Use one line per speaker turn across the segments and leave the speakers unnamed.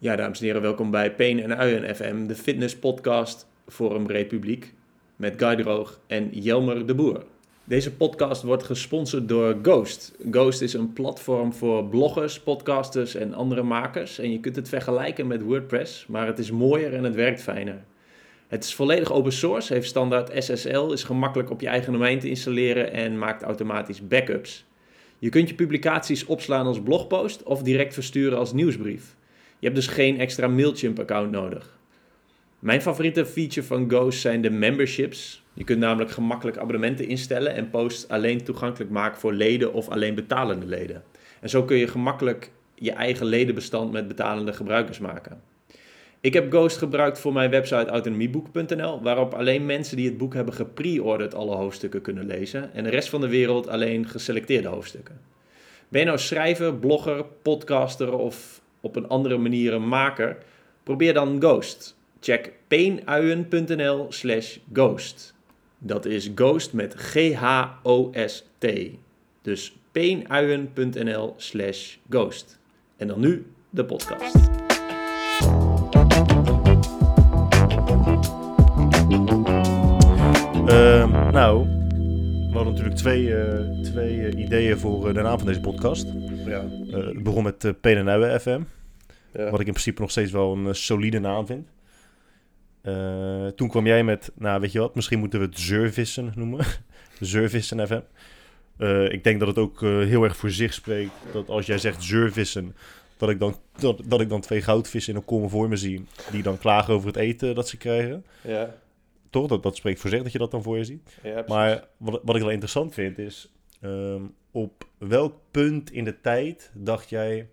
Ja, dames en heren, welkom bij Peen en Uien FM, de fitnesspodcast voor een breed publiek. Met Guy Droog en Jelmer de Boer. Deze podcast wordt gesponsord door Ghost. Ghost is een platform voor bloggers, podcasters en andere makers. En je kunt het vergelijken met WordPress, maar het is mooier en het werkt fijner. Het is volledig open source, heeft standaard SSL, is gemakkelijk op je eigen domein te installeren en maakt automatisch backups. Je kunt je publicaties opslaan als blogpost of direct versturen als nieuwsbrief. Je hebt dus geen extra Mailchimp-account nodig. Mijn favoriete feature van Ghost zijn de memberships. Je kunt namelijk gemakkelijk abonnementen instellen en posts alleen toegankelijk maken voor leden of alleen betalende leden. En zo kun je gemakkelijk je eigen ledenbestand met betalende gebruikers maken. Ik heb Ghost gebruikt voor mijn website autonomieboek.nl, waarop alleen mensen die het boek hebben gepre-orderd alle hoofdstukken kunnen lezen en de rest van de wereld alleen geselecteerde hoofdstukken. Ben je nou schrijver, blogger, podcaster of op een andere manier een maker? Probeer dan Ghost. Check peenuien.nl slash ghost. Dat is ghost met G-H-O-S-T. Dus peenuien.nl slash ghost. En dan nu de podcast.
Ehm, nou, we hadden natuurlijk twee, eh, twee eh, ideeën voor eh, de naam van deze podcast.
Ja.
Het begon met uh, Penenuwe FM,
ja.
wat ik in principe nog steeds wel een solide naam vind. Toen kwam jij met, nou weet je wat, misschien moeten we het Zurvissen noemen. Zurvissen FM. Ik denk dat het ook heel erg voor zich spreekt dat als jij zegt Zurvissen, dat ik dan, dat, dat ik dan twee goudvissen in een kom voor me zie, die dan klagen over het eten dat ze krijgen.
Ja.
Toch? Dat, dat spreekt voor zich dat je dat dan voor je ziet.
ja
Maar wat, wat ik wel interessant vind is, ehm, op welk punt in de tijd dacht jij,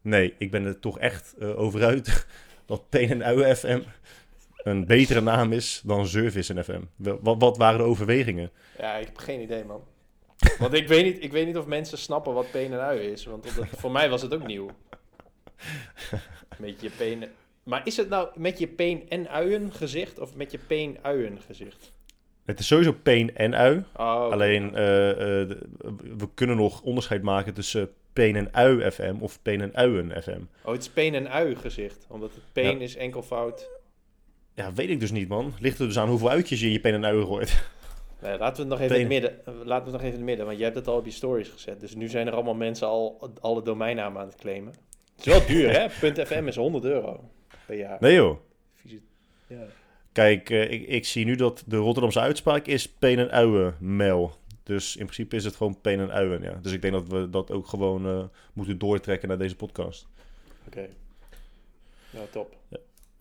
nee, ik ben er toch echt eh, over uit dat en FM een betere naam is dan Service FM? Wel- Wat, wat waren de overwegingen?
Ja, ik heb geen idee, man. Want ik weet niet, ik weet niet of mensen snappen wat peen en ui is. Want dat- voor mij was het ook nieuw. Met je peen... Maar is het nou met je peen en uien gezicht of met je peen uien gezicht?
Het is sowieso Peen en Ui.
Oh.
Alleen, eh, eh, we kunnen nog onderscheid maken tussen Peen en Ui FM of Peen en Uien FM.
Oh, het is peen en ui gezicht. Omdat het peen
Ja.
is enkelvoud.
Ja, weet ik dus niet, man. Ligt er dus aan hoeveel uitjes je in je Peen en Ui gooit.
Nee, laten we het nog even in het midden. Laten we het nog even in het midden, want jij hebt het al op je stories gezet. Dus nu zijn er allemaal mensen al alle domeinnamen aan het claimen. Het is wel duur, hè? .fm is 100 euro per jaar.
Nee joh.
Ja.
Kijk, eh, ik, ik zie nu dat de Rotterdamse uitspraak is Peen en Uien mail. Dus in principe is het gewoon Peen en Uien, ja. Dus ik denk dat we dat ook gewoon eh, moeten doortrekken naar deze podcast.
Oké. Nou, top.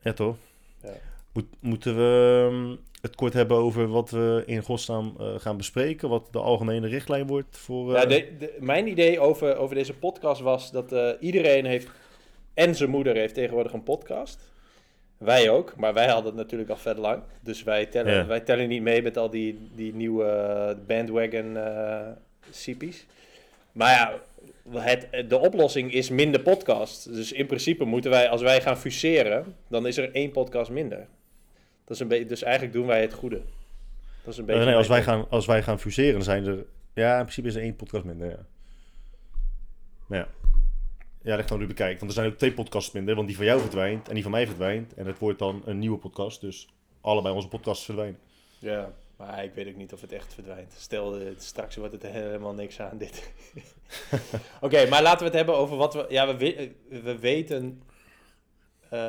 Ja, toch?
Ja.
Moet, moeten we ehm, het kort hebben over wat we in godsnaam eh, gaan bespreken? Wat de algemene richtlijn wordt voor...
Ja, de, de- mijn idee over, over deze podcast was dat iedereen heeft, en zijn moeder heeft tegenwoordig een podcast. Wij ook, maar wij hadden het natuurlijk al vet lang. Dus wij tellen,
Ja.
wij tellen niet mee met al die, die nieuwe eh, bandwagon eh CP's. Maar ja, het, de oplossing is minder podcasts. Dus in principe moeten wij, als wij gaan fuseren, dan is er één podcast minder. Dat is een beetje, dus eigenlijk doen wij het goede. Dat is een
eh,
beetje
nee, als wij, gaan, als wij gaan fuseren, zijn er... Ja, in principe is er één podcast minder, ja. Maar ja. Ja, dat gaan we nu bekijken. Want er zijn ook twee podcasts minder, want die van jou verdwijnt en die van mij verdwijnt. En het wordt dan een nieuwe podcast, dus allebei onze podcasts verdwijnen.
Ja, maar ik weet ook niet of het echt verdwijnt. Stel, eh, straks wordt het helemaal niks aan dit. Oké, maar laten we het hebben over wat we... Ja, we, we- we weten... eh,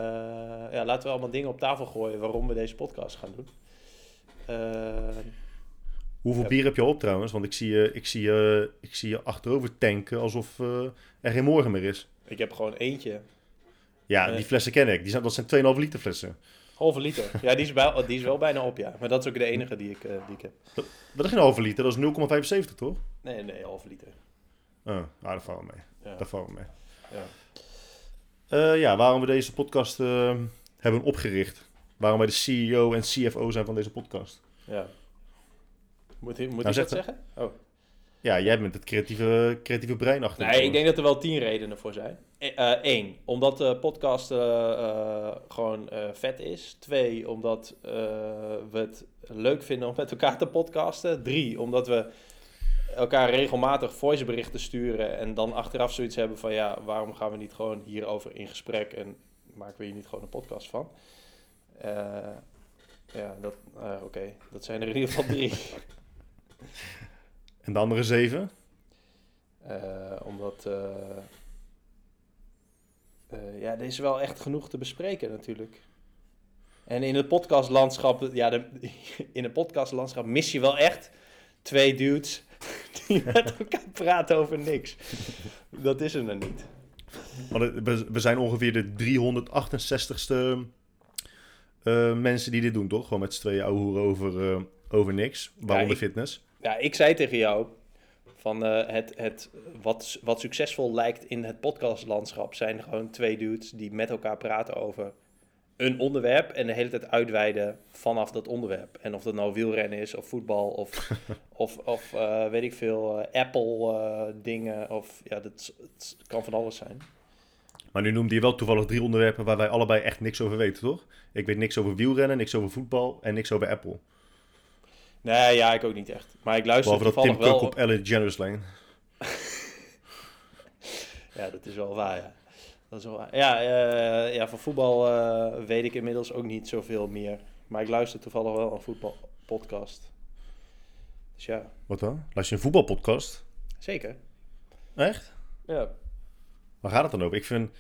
ja, laten we allemaal dingen op tafel gooien waarom we deze podcast gaan doen. Eh,
Hoeveel bier heb je op trouwens? Want ik zie je, ik zie je, ik zie je achterover tanken alsof eh, er geen morgen meer is.
ik heb gewoon eentje.
Ja,
Nee.
die flessen ken ik. Die zijn, dat zijn 2,5 liter flessen.
Halve liter. Ja, die is, bij, die is wel bijna op, ja. Maar dat is ook de enige die ik, eh, die ik heb.
Dat is geen halve liter, dat is 0,75 toch?
Nee, nee, halve liter.
Oh, nou, dat vallen we mee.
Ja.
Dat vallen we mee.
Ja.
Eh, ja, waarom we deze podcast eh, hebben opgericht. Waarom wij de CEO en CFO zijn van deze podcast.
ja. Moet, hij- moet
Nou,
ik dat zeggen? Oh.
Ja, jij bent het creatieve, creatieve brein achter.
Nee, ik denk dat er wel tien redenen voor zijn. Eén, omdat de podcast eh, eh, gewoon eh, vet is. Twee, omdat eh, we het leuk vinden om met elkaar te podcasten. Drie, omdat we elkaar regelmatig voiceberichten sturen en dan achteraf zoiets hebben van ja, waarom gaan we niet gewoon hierover in gesprek en maken we hier niet gewoon een podcast van? Eh, ja, dat, eh, oké, dat zijn er in ieder geval drie.
En de andere zeven?
Eh, omdat, eh, eh, ja, er is wel echt genoeg te bespreken natuurlijk. En in het podcastlandschap, ja, de, in het podcastlandschap mis je wel echt twee dudes die met elkaar praten over niks. Dat is er dan niet.
We, zijn ongeveer de 368ste eh, mensen die dit doen, toch? Gewoon met z'n tweeën ouwe hoeren over, over niks. Waaronder
ik-
fitness.
Ja, ik zei tegen jou, van eh, het, het, wat, wat succesvol lijkt in het podcastlandschap zijn gewoon twee dudes die met elkaar praten over een onderwerp en de hele tijd uitweiden vanaf dat onderwerp. En of dat nou wielrennen is of voetbal of, of, of eh, weet ik veel, eh, Apple dingen of ja, dat, kan van alles zijn.
Maar nu noemde je wel toevallig drie onderwerpen waar wij allebei echt niks over weten, toch? Ik weet niks over wielrennen, niks over voetbal en niks over Apple.
Nee, ja, ik ook niet echt. Maar ik luister
Behalve dat Tim Cook
wel...
op Ellen DeGeneres lane.
Ja, dat is wel waar, ja. Dat is wel waar. Ja, eh, ja, van voetbal eh, weet ik inmiddels ook niet zoveel meer. Maar ik luister toevallig wel een voetbalpodcast. Dus ja,
Wat dan? Luister je een voetbalpodcast?
zeker.
Echt?
Ja.
Waar gaat het dan over? Ik vind,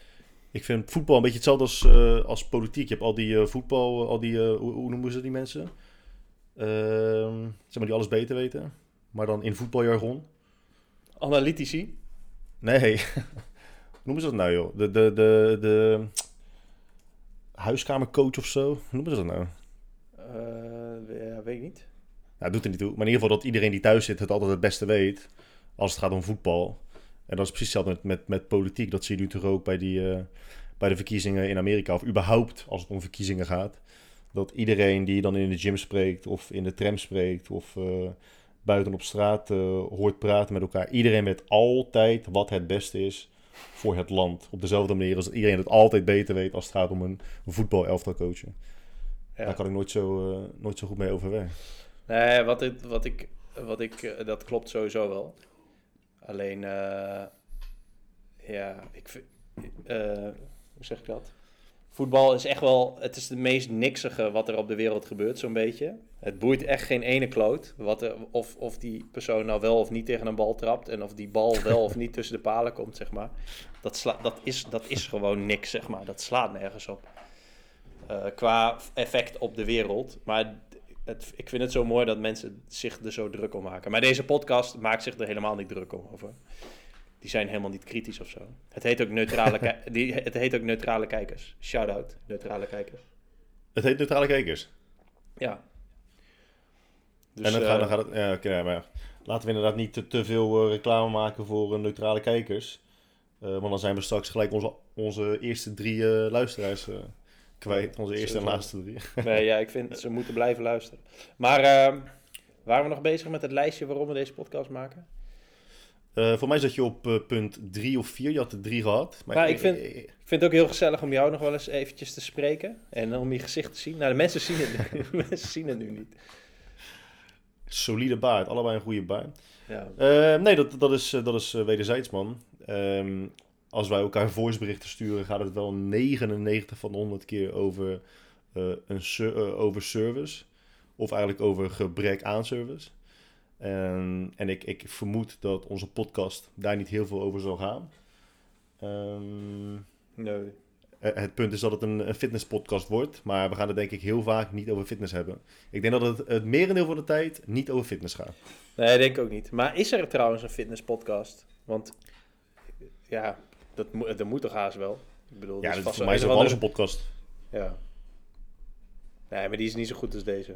ik vind voetbal een beetje hetzelfde als, eh, als politiek. Je hebt al die voetbal, al die, hoe, hoe noemen ze die mensen? Ehm, zeg maar die alles beter weten. Maar dan in voetbaljargon.
Analytici.
Nee. hoe noemen ze dat nou, joh? De, de, de, de huiskamercoach of zo? Hoe noemen ze dat nou?
Eh, ja, weet ik niet.
Nou, doet er niet toe. Maar in ieder geval dat iedereen die thuis zit het altijd het beste weet. Als het gaat om voetbal. En dat is precies hetzelfde met, met, met politiek. Dat zie je nu toch ook bij, die, eh, bij de verkiezingen in Amerika. Of überhaupt als het om verkiezingen gaat. Dat iedereen die dan in de gym spreekt. Of in de tram spreekt. Of eh, buiten op straat eh, hoort praten met elkaar. Iedereen weet altijd wat het beste is voor het land. Op dezelfde manier als iedereen het altijd beter weet als het gaat om een voetbalelftal coachen.
Ja.
Daar kan ik nooit zo, eh, nooit zo goed mee overweg.
Nee, wat ik, wat ik, wat ik dat klopt sowieso wel. Alleen, ja, ik vind, hoe zeg ik dat? Voetbal is echt wel, het is de meest niksige wat er op de wereld gebeurt, zo'n beetje. Het boeit echt geen ene kloot. Wat er, of, of die persoon nou wel of niet tegen een bal trapt. En of die bal wel of niet tussen de palen komt, zeg maar. Dat, dat, is, dat is gewoon niks, zeg maar. Dat slaat nergens op. Eh, qua effect op de wereld. Maar het, ik vind het zo mooi dat mensen zich er zo druk om maken. Maar deze podcast maakt zich er helemaal niet druk om over. Die zijn helemaal niet kritisch of zo. Het heet ook neutrale, die, het heet ook neutrale kijkers. Shout-out, neutrale kijkers.
Het heet Neutrale Kijkers.
Ja. Dus,
en dan, gaat,
eh,
dan gaat het... Ja, maar laten we inderdaad niet te, te veel eh, reclame maken voor eh, neutrale kijkers. Eh, want dan zijn we straks gelijk onze, onze eerste drie eh, luisteraars eh, kwijt. Onze eerste en laatste drie.
Nee, ja, ik vind ze moeten blijven luisteren. Maar eh, waren we nog bezig met het lijstje waarom we deze podcast maken?
Eh, voor mij zat je op eh, punt drie of vier. Je had er drie gehad. Maar
ik vind- Ik vind het ook heel gezellig om jou nog wel eens eventjes te spreken. En om je gezicht te zien. Nou, de mensen zien het, de mensen zien het nu niet.
Solide baard. Allebei een goede baard.
Ja.
Eh, nee, dat, dat is, eh, dat is eh, wederzijds, man. Ehm, als wij elkaar voiceberichten sturen, gaat het wel 99 van de 100 keer over, eh, een eh, over service. Of eigenlijk over gebrek aan service. En, en ik, ik vermoed dat onze podcast daar niet heel veel over zal gaan. Ehm,
Nee.
eh, het punt is dat het een, een fitnesspodcast wordt, maar we gaan het denk ik heel vaak niet over fitness hebben. Ik denk dat het het merendeel van de tijd niet over fitness gaat.
Nee, denk ik ook niet. Maar is er trouwens een fitnesspodcast? Want ja, dat, moet dat moet toch haast wel? Ik bedoel,
Ja,
dat vast
voor mij is ook alles een podcast.
Ja. Nee, maar die is niet zo goed als deze.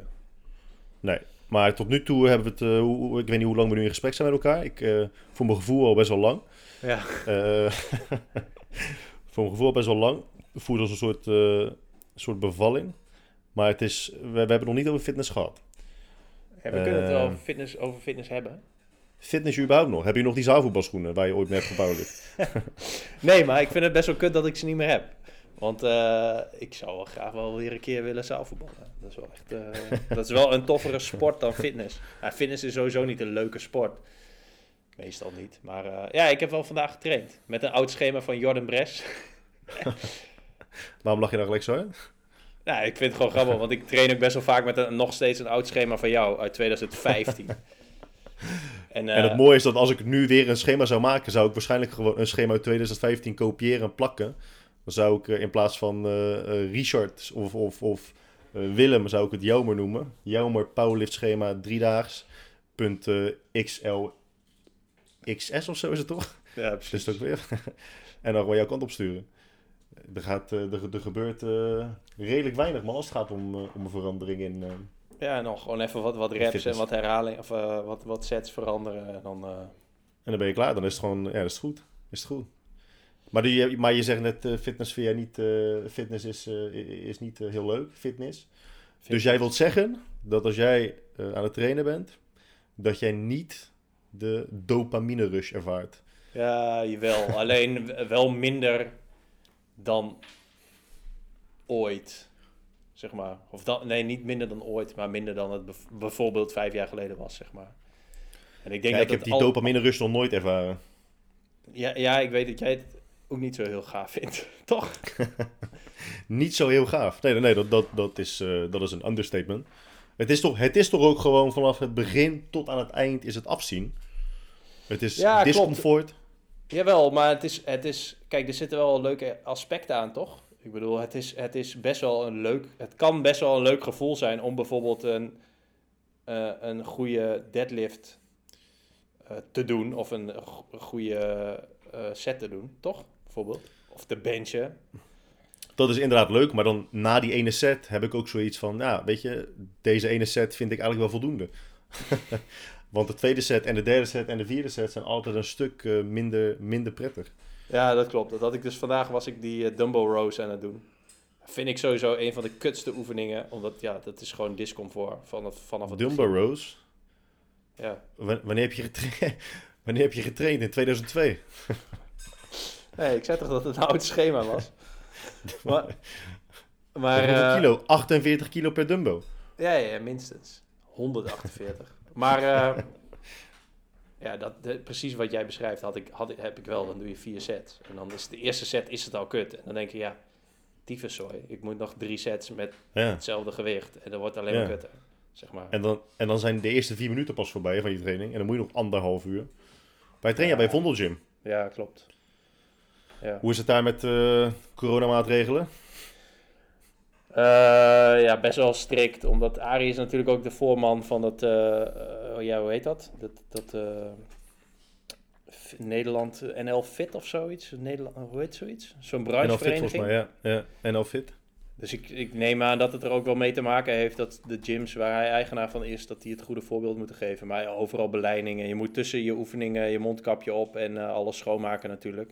Nee, maar tot nu toe hebben we het... eh, hoe- ik weet niet hoe lang we nu in gesprek zijn met elkaar. Ik, eh, voor mijn gevoel al best wel lang.
Ja.
Eh, voor mijn gevoel al best wel lang. Voelt als een soort, soort bevalling. Maar het is, we, we hebben het nog niet over fitness gehad.
ja we kunnen het wel over fitness, over fitness hebben.
Fitness überhaupt nog? Heb je nog die zaalvoetbalschoenen waar je ooit mee hebt gebouwd?
Nee, maar ik vind het best wel kut dat ik ze niet meer heb. Want eh, ik zou wel graag wel weer een keer willen zaalvoetballen. Dat is wel echt eh, dat is wel een toffere sport dan fitness. Fitness is sowieso niet een leuke sport. Meestal niet. Maar eh, ja, ik heb wel vandaag getraind. Met een oud schema van Jordan Bres.
Waarom lach je dan gelijk zo?
Ja, ik vind het gewoon grappig, want ik train ook best wel vaak met een, nog steeds een oud schema van jou uit 2015.
en, en het mooie is dat als ik nu weer een schema zou maken, zou ik waarschijnlijk gewoon een schema uit 2015 kopiëren en plakken. Dan zou ik in plaats van uh, Richard of, of, of Willem, zou ik het Joumer noemen. Joumer powerlift schema driedaags. Punt XL XS of zo is het toch?
Ja, precies.
Dus ook weer. en dan gewoon jouw kant op sturen. Er, gaat, er, er gebeurt redelijk weinig, maar als het gaat om, om een verandering in.
ja, nog gewoon even wat, wat reps en wat herhaling of wat, wat sets veranderen. En dan,
en dan ben je klaar. Dan is het gewoon, ja, dat is goed. Is het goed. Maar, die, maar je zegt net, uh, fitness vind jij niet, uh, fitness is, is niet heel leuk, fitness. fitness. Dus jij wilt zeggen dat als jij aan het trainen bent, dat jij niet de dopamine rush ervaart.
Ja, jawel. Alleen wel minder dan ooit, zeg maar. Of dan, nee, niet minder dan ooit, maar minder dan het bijvoorbeeld vijf jaar geleden was, zeg maar.
En ik denk ja, dat ik heb die al... dopamine rush nog nooit ervaren.
Ja, ja, ik weet dat jij het ook niet zo heel gaaf vindt, toch?
niet zo heel gaaf. Nee, nee, dat, dat, dat, is, uh, dat is een understatement. Het is, toch, het is toch ook gewoon vanaf het begin tot aan het eind is het afzien. Het is ja, discomfort. Klopt.
Jawel, maar het is, het is... Kijk, er zitten wel leuke aspecten aan, toch? Ik bedoel, het is, het is best wel een leuk... Het kan best wel een leuk gevoel zijn om bijvoorbeeld een, uh, een goede deadlift uh, te doen. Of een, een goede uh, set te doen, toch? Bijvoorbeeld. Of te benchen
dat is inderdaad leuk, maar dan na die ene set heb ik ook zoiets van, ja, weet je, deze ene set vind ik eigenlijk wel voldoende. Want de tweede set en de derde set en de vierde set zijn altijd een stuk uh, minder, minder prettig.
Ja, dat klopt. Dat had ik dus vandaag was ik die uh, Dumbo Rows aan het doen. Vind ik sowieso een van de kutste oefeningen, omdat ja, dat is gewoon discomfort vanaf, vanaf het
Dumbo begin. Rows?
Ja.
W wanneer, heb je getraind? wanneer heb je getraind? In 2002?
nee, ik zei toch dat het een oud schema was?
maar, maar uh, kilo? 48 kilo per dumbo?
Ja, ja, minstens. 148. maar uh, ja, dat, de, precies wat jij beschrijft had ik, had, heb ik wel. Dan doe je vier sets. En dan is de eerste set is het al kut. En dan denk je, ja, sorry. Ik moet nog drie sets met ja. hetzelfde gewicht. En dan wordt het alleen maar kutter. Zeg maar.
en, dan, en dan zijn de eerste vier minuten pas voorbij van je training. En dan moet je nog anderhalf uur. Wij trainen ja, bij Vondel Gym.
Ja, klopt.
Ja. Hoe is het daar met uh, coronamaatregelen?
Uh, ja, best wel strikt. Omdat Arie is natuurlijk ook de voorman van dat... Uh, ja, hoe heet dat? Dat... dat Nederland NL Fit of zoiets. Nederland, hoe heet zoiets? Zo'n branchevereniging. NL Fit
volgens mij, ja. ja. NL Fit.
Dus ik, ik neem aan dat het er ook wel mee te maken heeft dat de gyms waar hij eigenaar van is, dat die het goede voorbeeld moeten geven. Maar overal beleidingen. Je moet tussen je oefeningen je mondkapje op en alles schoonmaken natuurlijk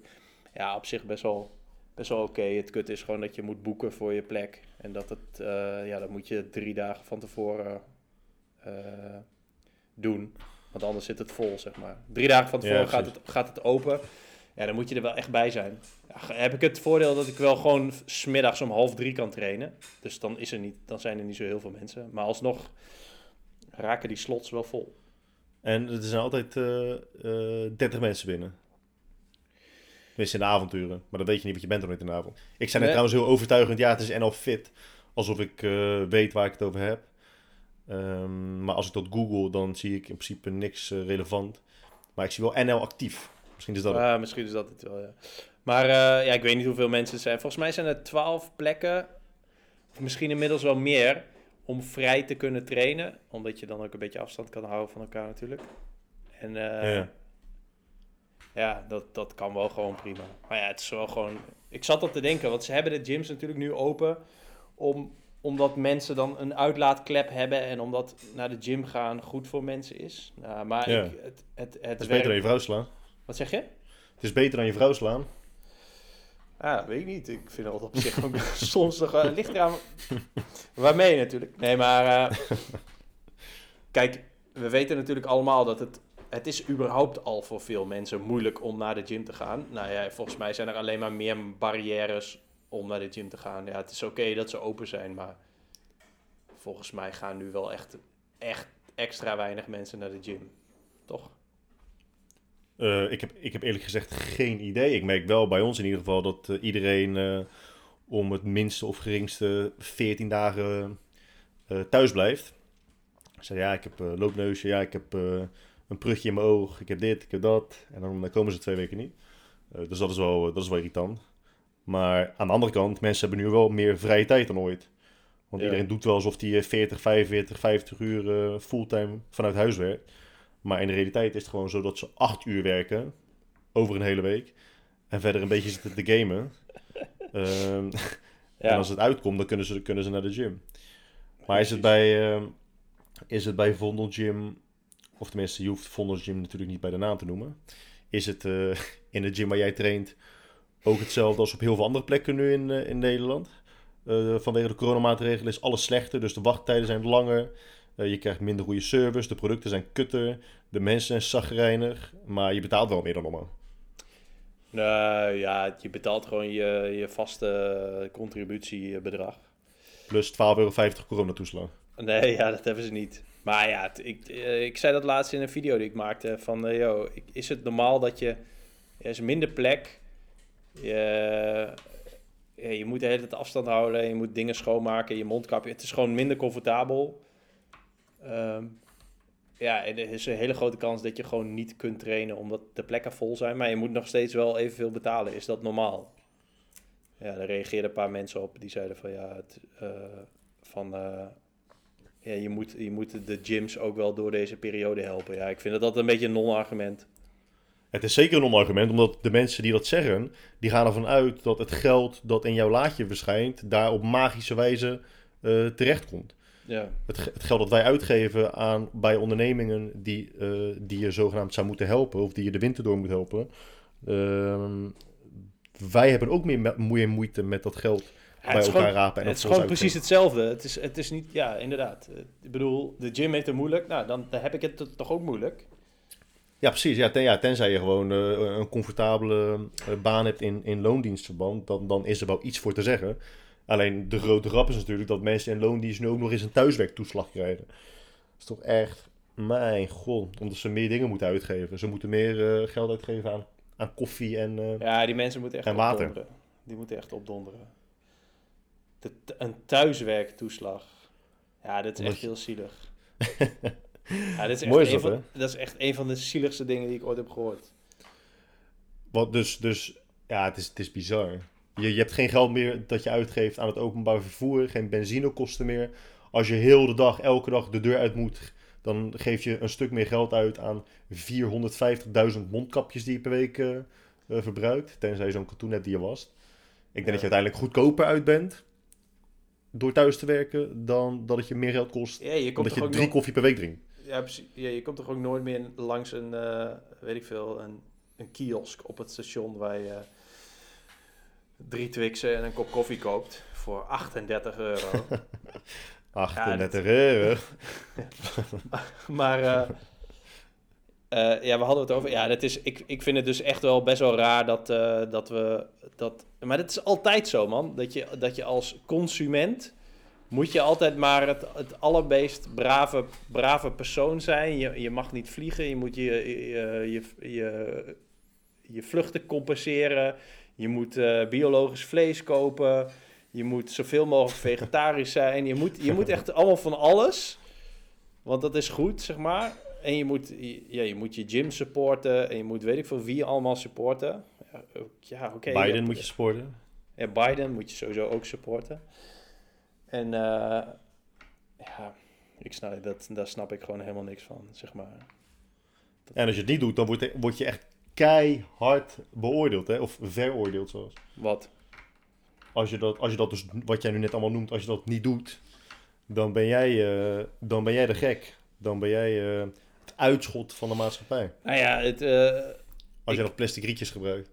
ja, op zich best wel, best wel oké. Het kut is gewoon dat je moet boeken voor je plek. En dat het, uh, ja, dat moet je drie dagen van tevoren uh, doen. Want anders zit het vol, zeg maar. Drie dagen van tevoren gaat, het, gaat het open. Ja, dan moet je er wel echt bij zijn. Ja, heb ik het voordeel dat ik wel gewoon smiddags om half drie kan trainen. Dus dan, is er niet, dan zijn er niet zo heel veel mensen. Maar alsnog raken die slots wel vol.
En er zijn altijd uh, uh, 30 mensen binnen. Tenminste in de avonturen. Maar dan weet je niet wat je bent dan in de avond. Ik zei net trouwens heel overtuigend, ja, het is NL Fit. Alsof ik uh, weet waar ik het over heb. Um, maar als ik dat google, dan zie ik in principe niks uh, relevant. Maar ik zie wel NL actief. Misschien is dat
het. misschien is dat het wel, ja. Maar uh, ja, ik weet niet hoeveel mensen er zijn. Volgens mij zijn er twaalf plekken, of misschien inmiddels wel meer, om vrij te kunnen trainen. Omdat je dan ook een beetje afstand kan houden van elkaar natuurlijk. En ja ja, dat, dat kan wel gewoon prima. Maar ja, het is wel gewoon... Ik zat al te denken, want ze hebben de gyms natuurlijk nu open... Om, omdat mensen dan een uitlaatklep hebben... en omdat naar de gym gaan goed voor mensen is. Nou, maar ik, het, het, het,
het is beter dan je vrouw slaan.
Wat zeg je?
Het is beter dan je vrouw slaan.
Ja, weet ik niet. Ik vind dat op zich ook soms nog... Uh, ligt eraan waarmee natuurlijk. Nee, maar... Uh, kijk, we weten natuurlijk allemaal dat het het is überhaupt al voor veel mensen moeilijk om naar de gym te gaan. Nou ja, volgens mij zijn er alleen maar meer barrières om naar de gym te gaan. Ja, het is oké dat ze open zijn, maar volgens mij gaan nu wel echt, echt extra weinig mensen naar de gym. Toch?
Uh, ik, heb, ik heb eerlijk gezegd geen idee. Ik merk wel bij ons in ieder geval dat uh, iedereen uh, om het minste of geringste 14 dagen eh, thuis blijft. Zei, ja, ik heb eh, loopneusje, ja, ik heb eh, een prutje in mijn oog, ik heb dit, ik heb dat. En dan, dan komen ze twee weken niet. Eh, dus dat is, wel, dat is wel irritant. Maar aan de andere kant, mensen hebben nu wel meer vrije tijd dan ooit. Want
Ja.
iedereen doet wel alsof hij 40, 45, 50 uur eh, fulltime vanuit huis werkt. Maar in de realiteit is het gewoon zo dat ze 8 uur werken over een hele week. En verder een beetje zitten te gamen. Ehm,
Ja.
En als het uitkomt, dan kunnen ze, kunnen ze naar de gym. Maar is het bij, ehm, is het bij Vondel Gym, of tenminste, je hoeft Vondel Gym natuurlijk niet bij de naam te noemen. Is het eh, in de gym waar jij traint ook hetzelfde als op heel veel andere plekken nu in, eh, in Nederland? Eh, vanwege de coronamaatregelen is alles slechter, dus de wachttijden zijn langer. Je krijgt minder goede service, de producten zijn kutter, de mensen zijn zagrijnig, maar je betaalt wel meer dan normaal.
Nou ja, je betaalt gewoon je, je vaste contributiebedrag.
Plus 12,50 euro coronatoeslag.
Nee, ja, dat hebben ze niet. Maar ja, ik, eh, ik zei dat laatst in een video die ik maakte. Van, eh, yo, is het normaal dat je... Er is minder plek. Je, je moet de hele tijd afstand houden. Je moet dingen schoonmaken. Je mondkapje. Het is gewoon minder comfortabel. Ehm, ja, er is een hele grote kans dat je gewoon niet kunt trainen omdat de plekken vol zijn. Maar je moet nog steeds wel evenveel betalen. Is dat normaal? Ja, daar reageerden een paar mensen op. Die zeiden van ja, het, eh, van... ja, je moet, je moet de gyms ook wel door deze periode helpen. Ja, ik vind dat dat een beetje een non-argument.
Het is zeker een non-argument, omdat de mensen die dat zeggen, die gaan ervan uit dat het geld dat in jouw laadje verschijnt, daar op magische wijze eh terechtkomt.
Ja,
Het, ge- het geld dat wij uitgeven aan, bij ondernemingen die, eh, die je zogenaamd zou moeten helpen, of die je de winter door moet helpen, ehm, wij hebben ook meer me- moe- moeite met dat geld bij
het is
elkaar
gewoon,
rapen. En
het is
dat voor
gewoon
ons
precies hetzelfde. Het is, het is niet, ja, inderdaad. Eh, Ik bedoel, de gym heeft het moeilijk. Nou, dan, dan heb ik het toch ook moeilijk.
Ja, precies. Ja, ten, ja, tenzij je gewoon eh, een comfortabele eh, baan hebt in, in loondienstverband, dan, dan is er wel iets voor te zeggen. Alleen de grote grap is natuurlijk dat mensen in loondienst nu ook nog eens een thuiswerktoeslag krijgen. Dat is toch echt, mijn god, omdat ze meer dingen moeten uitgeven. Ze moeten meer geld uitgeven aan, aan koffie en...
Ja, die mensen moeten echt
En water.
opdonderen. Die moeten echt opdonderen. De, een thuiswerktoeslag. Ja, dit is
Omdat
echt
je-
heel zielig. ja, dit is echt
Mooi is dat,
van, dat is echt een van de zieligste dingen die ik ooit heb gehoord.
Wat dus, dus ja, het is, het is bizar. Je, je hebt geen geld meer dat je uitgeeft aan het openbaar vervoer, geen benzinekosten meer. Als je heel de dag, elke dag de deur uit moet, dan geef je een stuk meer geld uit aan 450.000 mondkapjes die je per week eh, verbruikt. Tenzij je zo'n katoen hebt die je wast. Ik denk dat je uiteindelijk goedkoper uit bent door thuis te werken dan dat het je meer geld kost
Ja, je komt
omdat je drie
nog-
koffie per week drinkt.
Ja, precies. Ja, je komt toch ook nooit meer langs een, eh, weet ik veel, een, een kiosk op het station waar je drie Twixen en een kop koffie koopt voor 38 euro.
38 euro.
maar eh, eh, ja, we hadden het over. Ja, dat is, ik, ik vind het dus echt wel best wel raar dat, eh, dat we dat. Maar dat is altijd zo, man. Dat je, dat je als consument moet je altijd maar het, het allerbeest brave, brave persoon zijn. Je, je mag niet vliegen, je moet je, je, je, je, je vluchten compenseren. Je moet eh, biologisch vlees kopen. Je moet zoveel mogelijk vegetarisch zijn. Je moet, je moet echt allemaal van alles. Want dat is goed, zeg maar. En je moet, ja, je moet je gym supporten. En je moet weet ik veel wie allemaal supporten. Ja, oké.
Biden moet je sporten.
Ja, Biden moet je sowieso ook supporten. En eh, ja, ik snap, dat, daar snap ik gewoon helemaal niks van, zeg maar.
En als je het niet doet, dan word je, word je echt keihard beoordeeld, hè? of veroordeeld zelfs.
Wat?
Als je, dat, als je dat dus, wat jij nu net allemaal noemt, als je dat niet doet, dan ben jij, eh, dan ben jij de gek. Dan ben jij eh, het uitschot van de maatschappij.
Nou ja, het... eh,
Als je nog plastic rietjes gebruikt.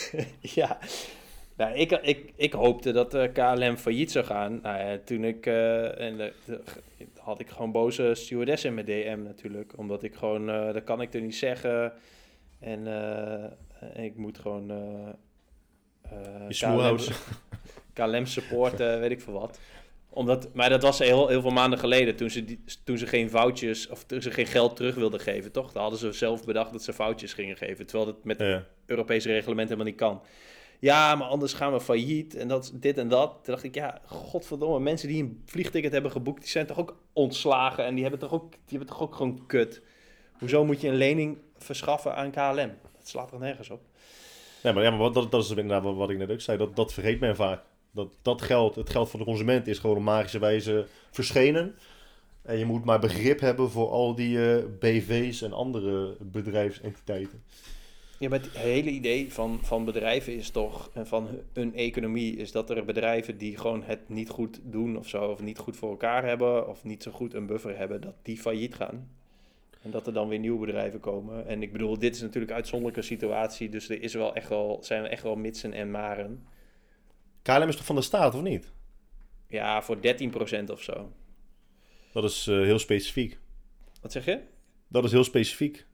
ja, nou, ik, ik, ik hoopte dat eh, KLM failliet zou gaan. Nou ja, toen ik, eh, en de- had ik gewoon boze stewardessen in mijn DM natuurlijk. Omdat ik gewoon, dat kan ik er niet zeggen. En ik moet gewoon
Je smoel houden.
KLM supporten, weet ik veel wat. Omdat, maar dat was heel, heel veel maanden geleden, toen ze, die, toen ze geen foutjes, of toen ze geen geld terug wilden geven, toch? Dan hadden ze zelf bedacht dat ze foutjes gingen geven, terwijl dat met
Ja.
Europese reglement helemaal niet kan. ja, maar anders gaan we failliet en dat, dit en dat. Toen dacht ik, ja, godverdomme, mensen die een vliegticket hebben geboekt, die zijn toch ook ontslagen en die hebben toch ook, die hebben toch ook gewoon kut. Hoezo moet je een lening verschaffen aan KLM? Dat slaat er nergens op.
Ja, maar, ja, maar dat, dat is inderdaad wat ik net ook zei. Dat, dat vergeet men vaak. Dat, dat geld, het geld van de consument is gewoon op magische wijze verschenen. En je moet maar begrip hebben voor al die eh, BV's en andere bedrijfsentiteiten.
Ja, maar het hele idee van, van bedrijven is toch, en van een economie, is dat er bedrijven die gewoon het niet goed doen of zo, of niet goed voor elkaar hebben, of niet zo goed een buffer hebben, dat die failliet gaan. En dat er dan weer nieuwe bedrijven komen. En ik bedoel, dit is natuurlijk een uitzonderlijke situatie, dus er is wel echt wel, zijn er echt wel mitsen en maren.
KLM is toch van de staat, of niet?
Ja, voor 13% of zo.
Dat is eh, heel specifiek.
Wat zeg je?
Dat is heel specifiek, 13%.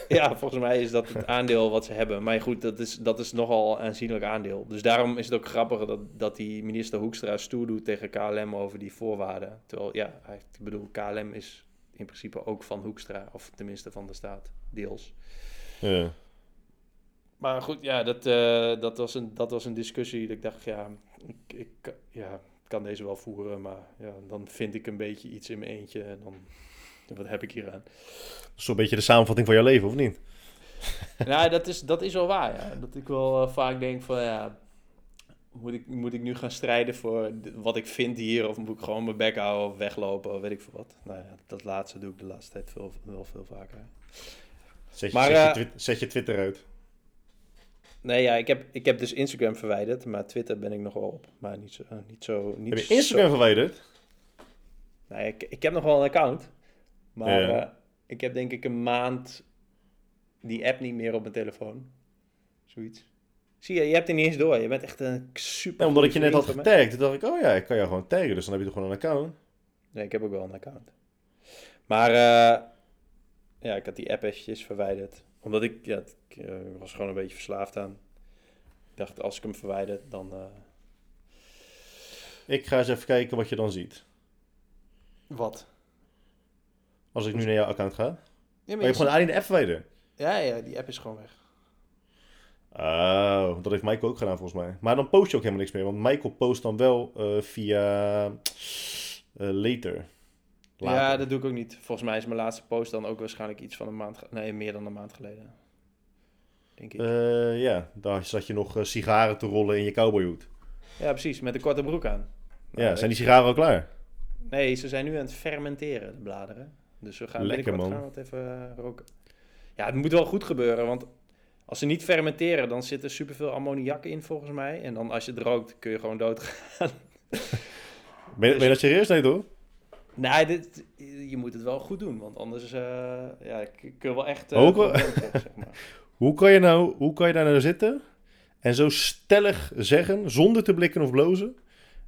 Ja, volgens mij is dat het aandeel wat ze hebben. Maar goed, dat is, dat is nogal een aanzienlijk aandeel. Dus daarom is het ook grappig dat, dat die minister Hoekstra stoer doet tegen KLM over die voorwaarden. Terwijl, ja, ik bedoel, KLM is in principe ook van Hoekstra. Of tenminste van de staat, deels.
Ja.
Maar goed, ja, dat, eh, dat, was, een, dat was een discussie. Dat ik dacht, ja ik, ik ja, kan deze wel voeren. Maar ja, dan vind ik een beetje iets in mijn eentje. En dan, wat heb ik hier aan?
Zo'n beetje de samenvatting van jouw leven, of niet?
nou, dat is, dat is wel waar, ja. Dat ik wel eh, vaak denk van, ja... Moet ik, moet ik nu gaan strijden voor wat ik vind hier? Of moet ik gewoon mijn bek houden of weglopen of weet ik veel wat? Nou ja, dat laatste doe ik de laatste tijd veel, wel veel vaker.
Zet je,
Maar,
zet,
eh,
je zet je Twitter uit.
Nee, ja, ik heb, ik heb dus Instagram verwijderd, maar Twitter ben ik nog wel op. Maar niet zo... eh, niet zo niet
Heb je Instagram verwijderd?
Nee, ik, ik heb nog wel een account. Maar
Ja.
eh, ik heb denk ik een maand die app niet meer op mijn telefoon. Zoiets. Zie je, je hebt het niet eens door. Je bent echt een super.
Ja, omdat ik je net had getagd, dacht ik, oh ja, ik kan jou gewoon taggen, dus dan heb je toch gewoon een account.
Nee, ik heb ook wel een account. Maar eh, ja, ik had die app eventjes verwijderd. Omdat ik, ja, ik eh, was gewoon een beetje verslaafd aan. Ik dacht, als ik hem verwijder, dan... eh,
Ik ga eens even kijken wat je dan ziet.
Wat?
Als ik nu naar jouw account ga.
Ja,
Maar je
maar
hebt gewoon alleen de app verwijderd.
ja, ja, die app is gewoon weg.
Oh, dat heeft Michael ook gedaan volgens mij. Maar dan post je ook helemaal niks meer. Want Michael post dan wel eh, via eh, later.
Ja, dat doe ik ook niet. Volgens mij is mijn laatste post dan ook waarschijnlijk iets van een maand... Nee, meer dan een maand geleden. Denk ik.
Eh, ja, daar zat je nog eh, sigaren te rollen in je cowboyhoed.
ja, precies. Met een korte broek aan. Nou,
Ja,
weet
zijn die sigaren al klaar?
Nee, ze zijn nu aan het fermenteren, de bladeren. Dus we gaan
Lekker, man.
gaan het even eh, roken. Ja, het moet wel goed gebeuren, want als ze niet fermenteren, dan zit er superveel ammoniak in volgens mij. En dan als je het rookt, kun je gewoon doodgaan.
Ben, ben je dat serieus? Nee, toch?
Nee, dit, je moet het wel goed doen, want anders eh ja, k- kun je wel echt...
Wel-
zeg maar.
Hoe kan, je nou, hoe kan je daar nou zitten en zo stellig zeggen, zonder te blikken of blozen,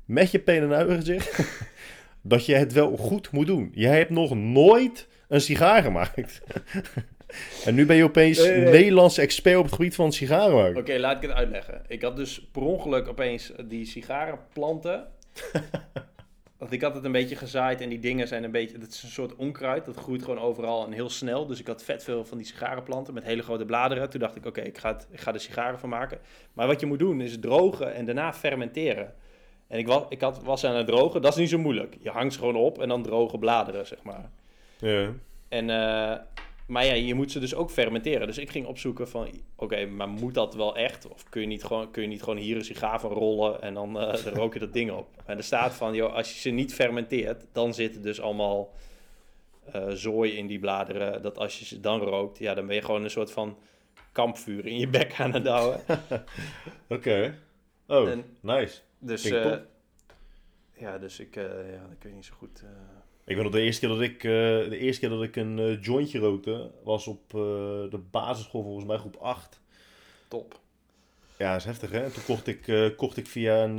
met je pen en gezicht, dat je het wel goed moet doen? Jij hebt nog nooit een sigaar gemaakt. en nu ben je opeens
Nee, nee, nee.
Nederlandse expert op het gebied van sigaren maken.
Oké, laat ik het uitleggen. Ik had dus per ongeluk opeens die sigarenplanten. Want ik had het een beetje gezaaid en die dingen zijn een beetje... Dat is een soort onkruid, dat groeit gewoon overal en heel snel. Dus ik had vet veel van die sigarenplanten met hele grote bladeren. Toen dacht ik, oké, ik, ga het- ik ga er sigaren van maken. Maar wat je moet doen is drogen en daarna fermenteren. En ik, was, ik had, was aan het drogen, dat is niet zo moeilijk. Je hangt ze gewoon op en dan droge bladeren, zeg maar.
Ja.
En, eh, maar ja, je moet ze dus ook fermenteren. Dus ik ging opzoeken van, oké, maar moet dat wel echt? Of kun je niet gewoon, kun je niet gewoon hier een sigaar van rollen en dan, dan rook je dat ding op? En er staat van, joh, als je ze niet fermenteert, dan zit er dus allemaal eh, zooi in die bladeren. Dat als je ze dan rookt, ja, dan ben je gewoon een soort van kampvuur in je bek aan het douwen.
Oké. Oh,
En
nice.
dus,
top.
ja, dus ik, ja, ik weet niet zo goed...
Ik weet nog de eerste keer dat ik, eh, de eerste keer dat ik een eh, jointje rookte, was op eh, de basisschool volgens mij groep 8.
top.
Ja, dat is heftig hè. En toen kocht ik, kocht ik via een,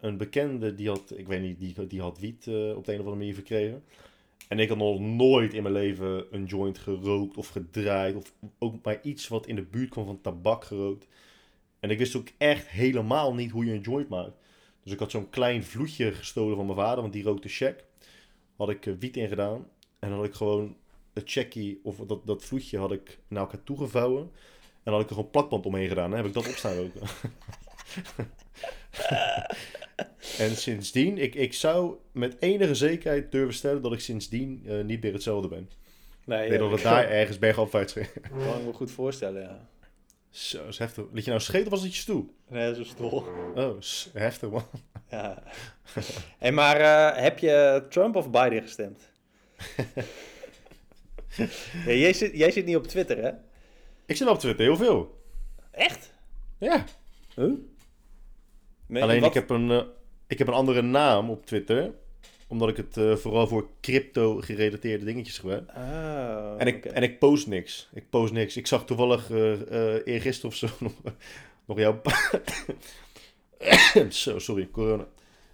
een bekende, die had, ik weet niet, die, die had wiet op de een of andere manier verkregen. En ik had nog nooit in mijn leven een joint gerookt of gedraaid. Of ook maar iets wat in de buurt kwam van tabak gerookt. En ik wist ook echt helemaal niet hoe je een joint maakt. Dus ik had zo'n klein vloedje gestolen van mijn vader, want die rookte check. Had ik eh, wiet in gedaan. En had ik gewoon het checkie, of dat, dat vloedje had ik naar elkaar toegevouwen. En dan had ik er gewoon plakband omheen gedaan. Dan heb ik dat op staan roken. en sindsdien, ik, ik zou met enige zekerheid durven stellen dat ik sindsdien eh, niet meer hetzelfde ben.
Nee,
Ik denk dat het daar ergens bergafwaarts ging.
kan ik me goed voorstellen, ja.
Zo, dat is heftig. Liet je nou scheten of was het je stoel?
Nee, zo stol.
Oh, s- heftig man.
Ja. hey, maar eh, heb je Trump of Biden gestemd? ja, jij, zit, jij zit niet op Twitter, hè?
Ik zit op Twitter, heel veel.
Echt?
Ja.
Huh?
Alleen
wat-
ik heb, een, eh, ik heb een andere naam op Twitter. Omdat ik het eh, vooral voor crypto gerelateerde dingetjes gebruik.
Ah,
En ik, en ik post niks. Ik post niks. Ik zag toevallig eh eh eergisteren of zo nog, nog jouw... zo, sorry, corona.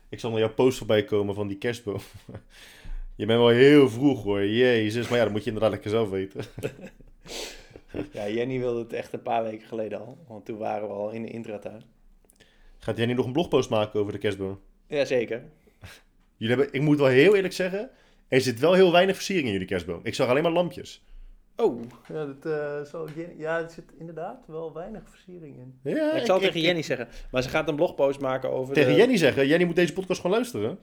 Ik zag nog jouw post voorbij komen van die kerstboom. Je bent wel heel vroeg hoor, jezus. Maar ja, dat moet je inderdaad lekker zelf weten.
Ja, Jenny wilde het echt een paar weken geleden al. Want toen waren we al in de intratuin.
Gaat nu nog een blogpost maken over de kerstboom?
Jazeker.
Jullie hebben, ik moet wel heel eerlijk zeggen, er zit wel heel weinig versiering in jullie kerstboom. Ik zag alleen maar lampjes.
Oh, ja, dat, eh, zal Jenny... ja, er zit inderdaad wel weinig versiering in.
Ja,
ik zal
ik-
tegen
ik-
Jenny zeggen. Maar ze gaat een blogpost maken over
Tegen
de...
Jenny zeggen, Jenny moet deze podcast gewoon luisteren.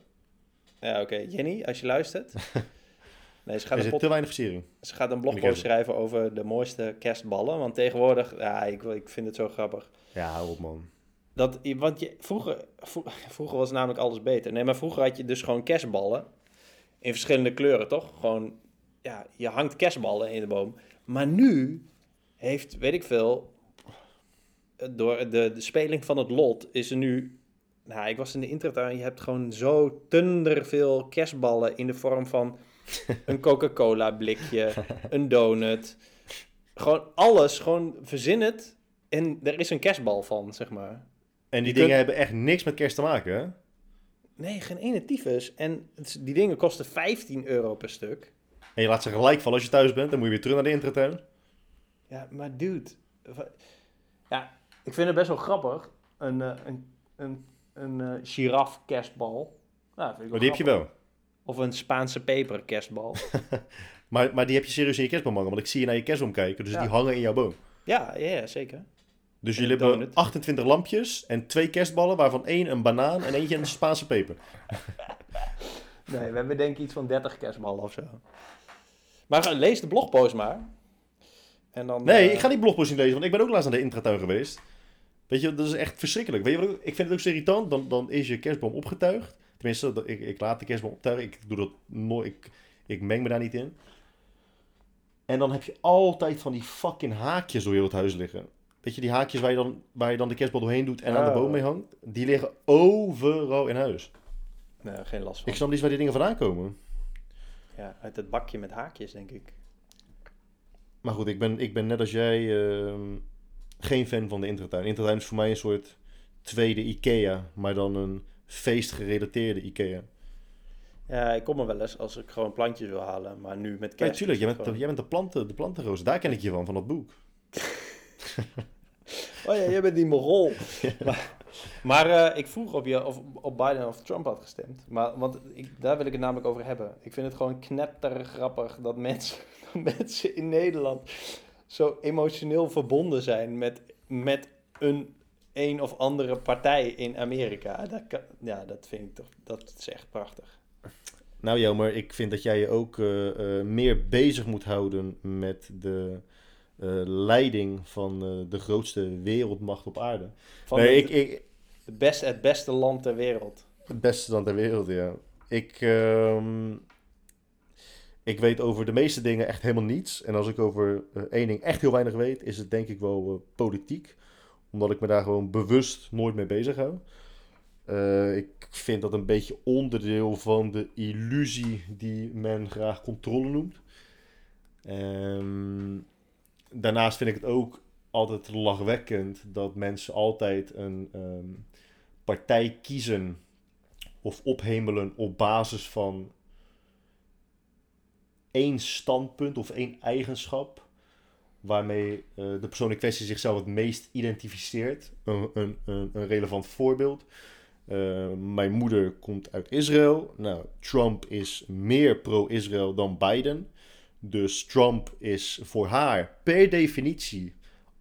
Ja, oké. Jenny, als je luistert. Nee, ze gaat,
Er
een,
zit te weinig versiering.
ze gaat een blogpost schrijven over de mooiste kerstballen. Want tegenwoordig, ja, ik, ik vind het zo grappig.
Ja, hou op man.
Dat, want je, vroeger, vro- vroeger was namelijk alles beter. Nee, maar vroeger had je dus gewoon kerstballen. In verschillende kleuren, toch? Gewoon, ja, je hangt kerstballen in de boom. Maar nu heeft, weet ik veel, door de, de speling van het lot is er nu... Nou, ik was in de intratuin. Je hebt gewoon zo veel kerstballen in de vorm van een Coca-Cola blikje, een donut. Gewoon alles, gewoon verzin het. En er is een kerstbal van, zeg maar.
En die
Je
dingen
kunt-
hebben echt niks met kerst te maken, hè?
Nee, geen ene tyfus. En het die dingen kosten 15 euro per stuk.
En je laat ze gelijk vallen als je thuis bent. Dan moet je weer terug naar de intratuin.
Ja, maar dude. Ja, ik vind het best wel grappig. Een, eh, een, een, een eh, giraf kerstbal. Nou, vind ik
Maar die heb je wel.
Of een Spaanse peper kerstbal.
Maar, maar die heb je serieus in je kerstboom hangen. Want ik zie je naar je kerstboom kijken. Dus
Ja.
die hangen in jouw boom.
ja, ja, ja, zeker.
Dus jullie hebben
donut.
28 lampjes en twee kerstballen. Waarvan één een banaan en eentje een Spaanse peper.
Nee, we hebben denk ik iets van 30 kerstballen of zo. Maar eh, lees de blogpost maar. En dan,
Nee,
eh,
ik ga die blogpost niet lezen. Want ik ben ook laatst naar de intratuin geweest. Weet je, dat is echt verschrikkelijk. Weet je wat ik, ik vind het ook zo irritant. Dan, dan is je kerstboom opgetuigd. Tenminste, ik, ik laat de kerstboom optuigen. Ik doe dat nooit. Ik, ik meng me daar niet in. En dan heb je altijd van die fucking haakjes door heel het huis liggen. Weet je, die haakjes waar je dan, waar je dan de kerstbal doorheen doet en aan de
Oh.
boom mee hangt. Die liggen overal in huis.
Nee, geen last van.
Ik snap niet waar die dingen vandaan komen.
Ja, uit het bakje met haakjes, denk ik.
Maar goed, ik ben, ik ben net als jij ehm, geen fan van de Intratuin. Intratuin is voor mij een soort tweede Ikea, maar dan een feestgerelateerde Ikea.
Ja, ik kom er wel eens als ik gewoon plantjes wil halen. Maar nu met
Ja,
kerst.
natuurlijk. Jij bent, de, jij bent de, planten, de plantenroos. Daar ken ik je van, van dat boek.
Oh ja, jij bent die mogol. Maar, maar eh, ik vroeg of je of op Biden of Trump had gestemd. Maar, want ik, daar wil ik het namelijk over hebben. Ik vind het gewoon knettergrappig dat mensen, dat mensen in Nederland zo emotioneel verbonden zijn met, met een een of andere partij in Amerika. Dat, kan, ja, dat vind ik toch, dat is echt prachtig.
Nou Jelmer, ik vind dat jij je ook eh, eh, meer bezig moet houden met de leiding van eh, de grootste wereldmacht op aarde.
Van
nee,
het,
ik, ik,
het, beste, het beste land ter wereld.
Het beste land ter wereld, ja. Ik, ehm, ik weet over de meeste dingen echt helemaal niets. En als ik over eh, één ding echt heel weinig weet, is het denk ik wel eh, politiek. Omdat ik me daar gewoon bewust nooit mee bezig hou. Eh, ik vind dat een beetje onderdeel van de illusie die men graag controle noemt. Ehm, daarnaast vind ik het ook altijd lachwekkend dat mensen altijd een ehm, partij kiezen of ophemelen op basis van één standpunt of één eigenschap waarmee eh, de persoon in kwestie zichzelf het meest identificeert. Een, een, een, relevant voorbeeld. Eh, mijn moeder komt uit Israël. Nou, Trump is meer pro-Israël dan Biden. Dus Trump is voor haar per definitie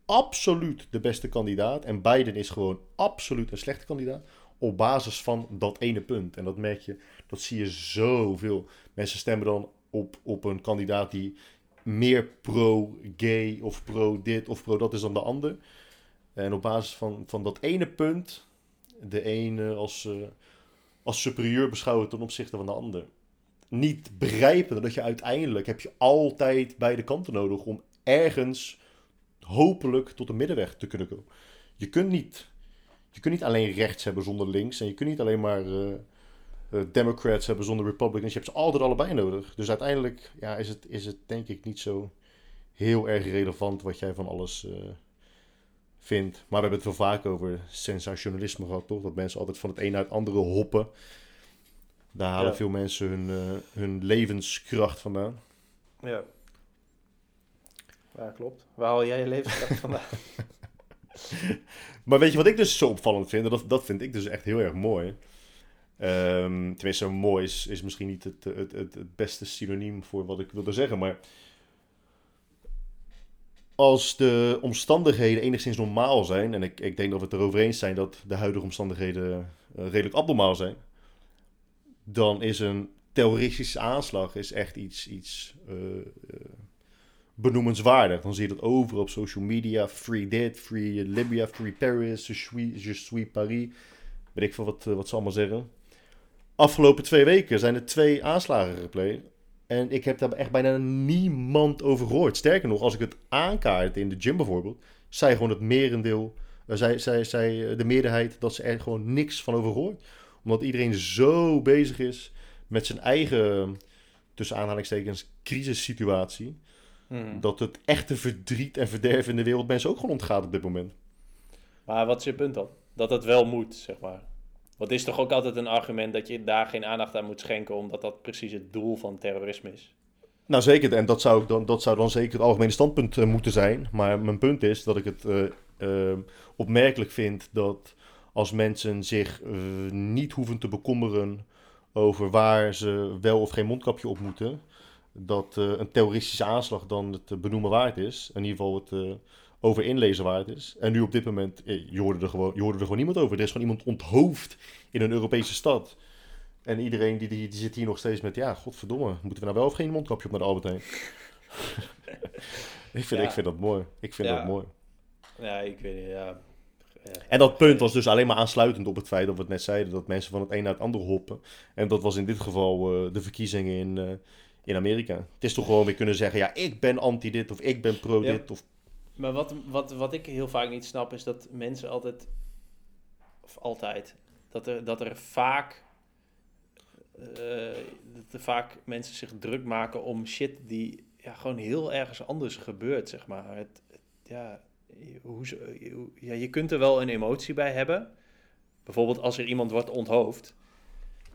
absoluut de beste kandidaat. En Biden is gewoon absoluut een slechte kandidaat. Op basis van dat ene punt. En dat merk je, dat zie je zoveel. Mensen stemmen dan op, op een kandidaat die meer pro-gay of pro-dit of pro dat is dan de ander. En op basis van, van dat ene punt, de ene als, uh, als superieur beschouwen ten opzichte van de ander. Niet begrijpen dat je uiteindelijk heb je altijd beide kanten nodig om ergens hopelijk tot een middenweg te kunnen komen. Je kunt niet, je kunt niet alleen rechts hebben zonder links en je kunt niet alleen maar uh, Democrats hebben zonder Republicans. Je hebt ze altijd allebei nodig. Dus uiteindelijk ja, is, het, is het denk ik niet zo heel erg relevant wat jij van alles uh, vindt. Maar we hebben het wel vaak over sensationalisme gehad, toch? Dat mensen altijd van het een naar het andere hoppen. Daar halen ja. veel mensen hun, uh, hun levenskracht vandaan.
Ja. Ja, klopt. Waar haal jij je levenskracht vandaan?
maar weet je wat ik dus zo opvallend vind? Dat, dat vind ik dus echt heel erg mooi. Um, tenminste, mooi is, is misschien niet het, het, het, het beste synoniem voor wat ik wilde zeggen. Maar als de omstandigheden enigszins normaal zijn, en ik, ik denk dat we het erover eens zijn dat de huidige omstandigheden uh, redelijk abnormaal zijn, dan is een terroristische aanslag is echt iets, iets uh, benoemenswaardig. Dan zie je dat over op social media. Free dit, free Libya, free Paris, je suis, je suis Paris. Weet ik veel wat, wat ze allemaal zeggen. Afgelopen twee weken zijn er twee aanslagen gepleegd. En ik heb daar echt bijna niemand over gehoord. Sterker nog, als ik het aankaart in de gym bijvoorbeeld, zei gewoon het merendeel, zei, zei, zei de meerderheid dat ze er gewoon niks van over hoort. Omdat iedereen zo bezig is met zijn eigen, tussen aanhalingstekens, crisissituatie. Hmm. Dat het echte verdriet en verderf in de wereld mensen ook gewoon ontgaat op dit moment.
Maar wat is je punt dan? Dat het wel moet, zeg maar. Want het is toch ook altijd een argument dat je daar geen aandacht aan moet schenken, omdat dat precies het doel van terrorisme is.
Nou zeker, en dat zou, dan, dat zou dan zeker het algemene standpunt uh, moeten zijn. Maar mijn punt is dat ik het uh, uh, opmerkelijk vind dat als mensen zich niet hoeven te bekommeren over waar ze wel of geen mondkapje op moeten, dat een terroristische aanslag dan het benoemen waard is. In ieder geval het over inlezen waard is. En nu op dit moment, je hoorde, er gewoon, je hoorde er gewoon niemand over. Er is gewoon iemand onthoofd in een Europese stad. En iedereen die, die, die zit hier nog steeds met, ja, godverdomme, moeten we nou wel of geen mondkapje op naar de Albert Heijn? ik, vind,
Ja.
ik vind dat mooi. Ik vind
Ja.
dat mooi.
Ja, ik weet niet, ja.
En dat punt was dus alleen maar aansluitend op het feit dat we het net zeiden, dat mensen van het een naar het andere hoppen. En dat was in dit geval eh, de verkiezingen in, eh, in Amerika. Het is toch gewoon weer kunnen zeggen, ja, ik ben anti dit of ik ben pro
Ja.
dit. Of,
Maar wat, wat, wat ik heel vaak niet snap is dat mensen altijd, of altijd, dat er, dat er vaak, eh, dat er vaak mensen zich druk maken om shit die ja, gewoon heel ergens anders gebeurt, zeg maar. Het, het- ja, hoe, hoe- ja, je kunt er wel een emotie bij hebben. Bijvoorbeeld als er iemand wordt onthoofd.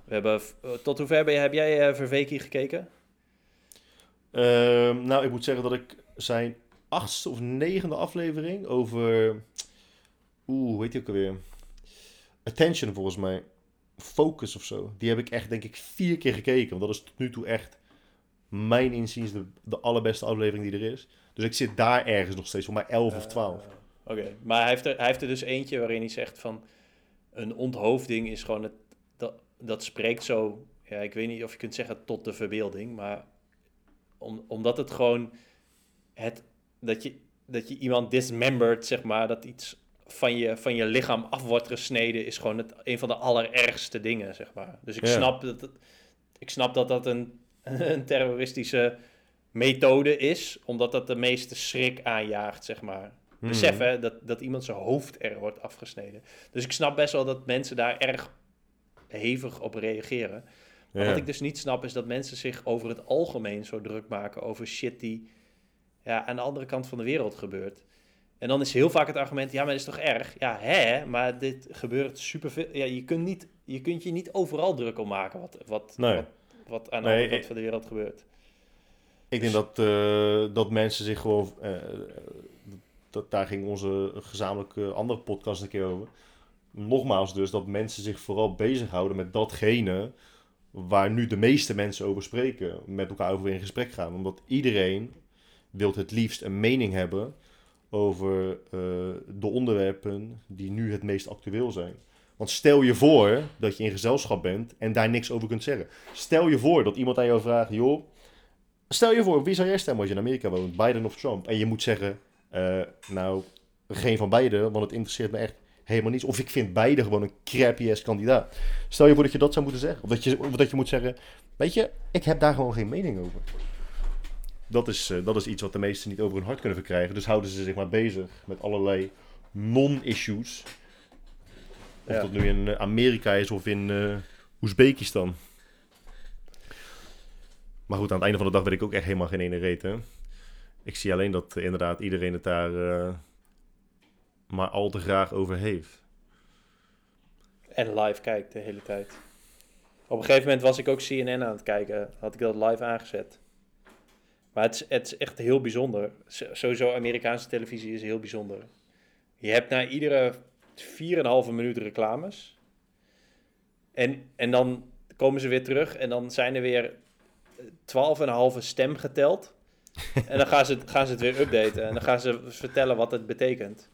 We hebben, eh, tot hoever ben je- heb jij uh, Verveki gekeken?
Ehm, nou, ik moet zeggen dat ik zijn achtste of negende aflevering over. Oeh, hoe heet die ook alweer? Attention volgens mij. Focus of zo. Die heb ik echt, denk ik, vier keer gekeken. Want dat is tot nu toe echt, mijn inziens, de, de allerbeste aflevering die er is. Dus ik zit daar ergens nog steeds, voor mij 11 of 12.
Eh, Oké, maar hij heeft, er, hij heeft er dus eentje waarin hij zegt van... Een onthoofding is gewoon het... Dat, dat spreekt zo... Ja, ik weet niet of je kunt zeggen tot de verbeelding, maar... Om, omdat het gewoon... Het, dat, je, dat je iemand dismembert, zeg maar... Dat iets van je, van je lichaam af wordt gesneden... is gewoon het, een van de allerergste dingen, zeg maar. Dus ik,
Ja.
snap, dat, ik snap dat dat een, een terroristische methode is... omdat dat de meeste schrik aanjaagt, zeg maar
Hmm.
besef hè, dat, dat iemand zijn hoofd er wordt afgesneden. Dus ik snap best wel dat mensen daar erg hevig op reageren. Maar
Ja.
wat ik dus niet snap is dat mensen zich over het algemeen zo druk maken over shit die ja, aan de andere kant van de wereld gebeurt. En dan is heel vaak het argument, ja, maar dat is toch erg? Ja, hè, maar dit gebeurt superveel. Ja, je kunt, niet, je kunt je niet overal druk om maken wat, wat,
Nee.
wat, wat aan de
Nee,
andere kant van de wereld gebeurt.
Ik denk dat, eh, dat mensen zich gewoon. eh, dat, daar ging onze gezamenlijke andere podcast een keer over. Nogmaals, dus dat mensen zich vooral bezighouden met datgene waar nu de meeste mensen over spreken, met elkaar over in gesprek gaan. Omdat iedereen wil het liefst een mening hebben over eh, de onderwerpen die nu het meest actueel zijn. Want stel je voor dat je in gezelschap bent en daar niks over kunt zeggen. Stel je voor dat iemand aan jou vraagt, joh, stel je voor, wie zou jij stemmen als je in Amerika woont, Biden of Trump? En je moet zeggen, eh, nou, geen van beide, want het interesseert me echt helemaal niets. Of ik vind beide gewoon een crappy ass kandidaat. Stel je voor dat je dat zou moeten zeggen. Of dat je, of dat je moet zeggen, weet je, ik heb daar gewoon geen mening over. Dat is, eh, dat is iets wat de meesten niet over hun hart kunnen verkrijgen. Dus houden ze zich maar bezig met allerlei non-issues. Of
Ja.
dat nu in eh, Amerika is of in Oezbekistan. Maar goed, aan het einde van de dag weet ik ook echt helemaal geen ene. Hè? Ik zie alleen dat inderdaad iedereen het daar eh, maar al te graag over heeft.
En live kijkt de hele tijd. Op een gegeven moment was ik ook CNN aan het kijken. Had ik dat live aangezet. Maar het is, het is echt heel bijzonder. Sowieso Amerikaanse televisie is heel bijzonder. Je hebt na iedere 4,5 minuut reclames. En, en dan komen ze weer terug en dan zijn er weer 12,5 stem geteld. en dan gaan ze, het, gaan ze het weer updaten en dan gaan ze vertellen wat het betekent.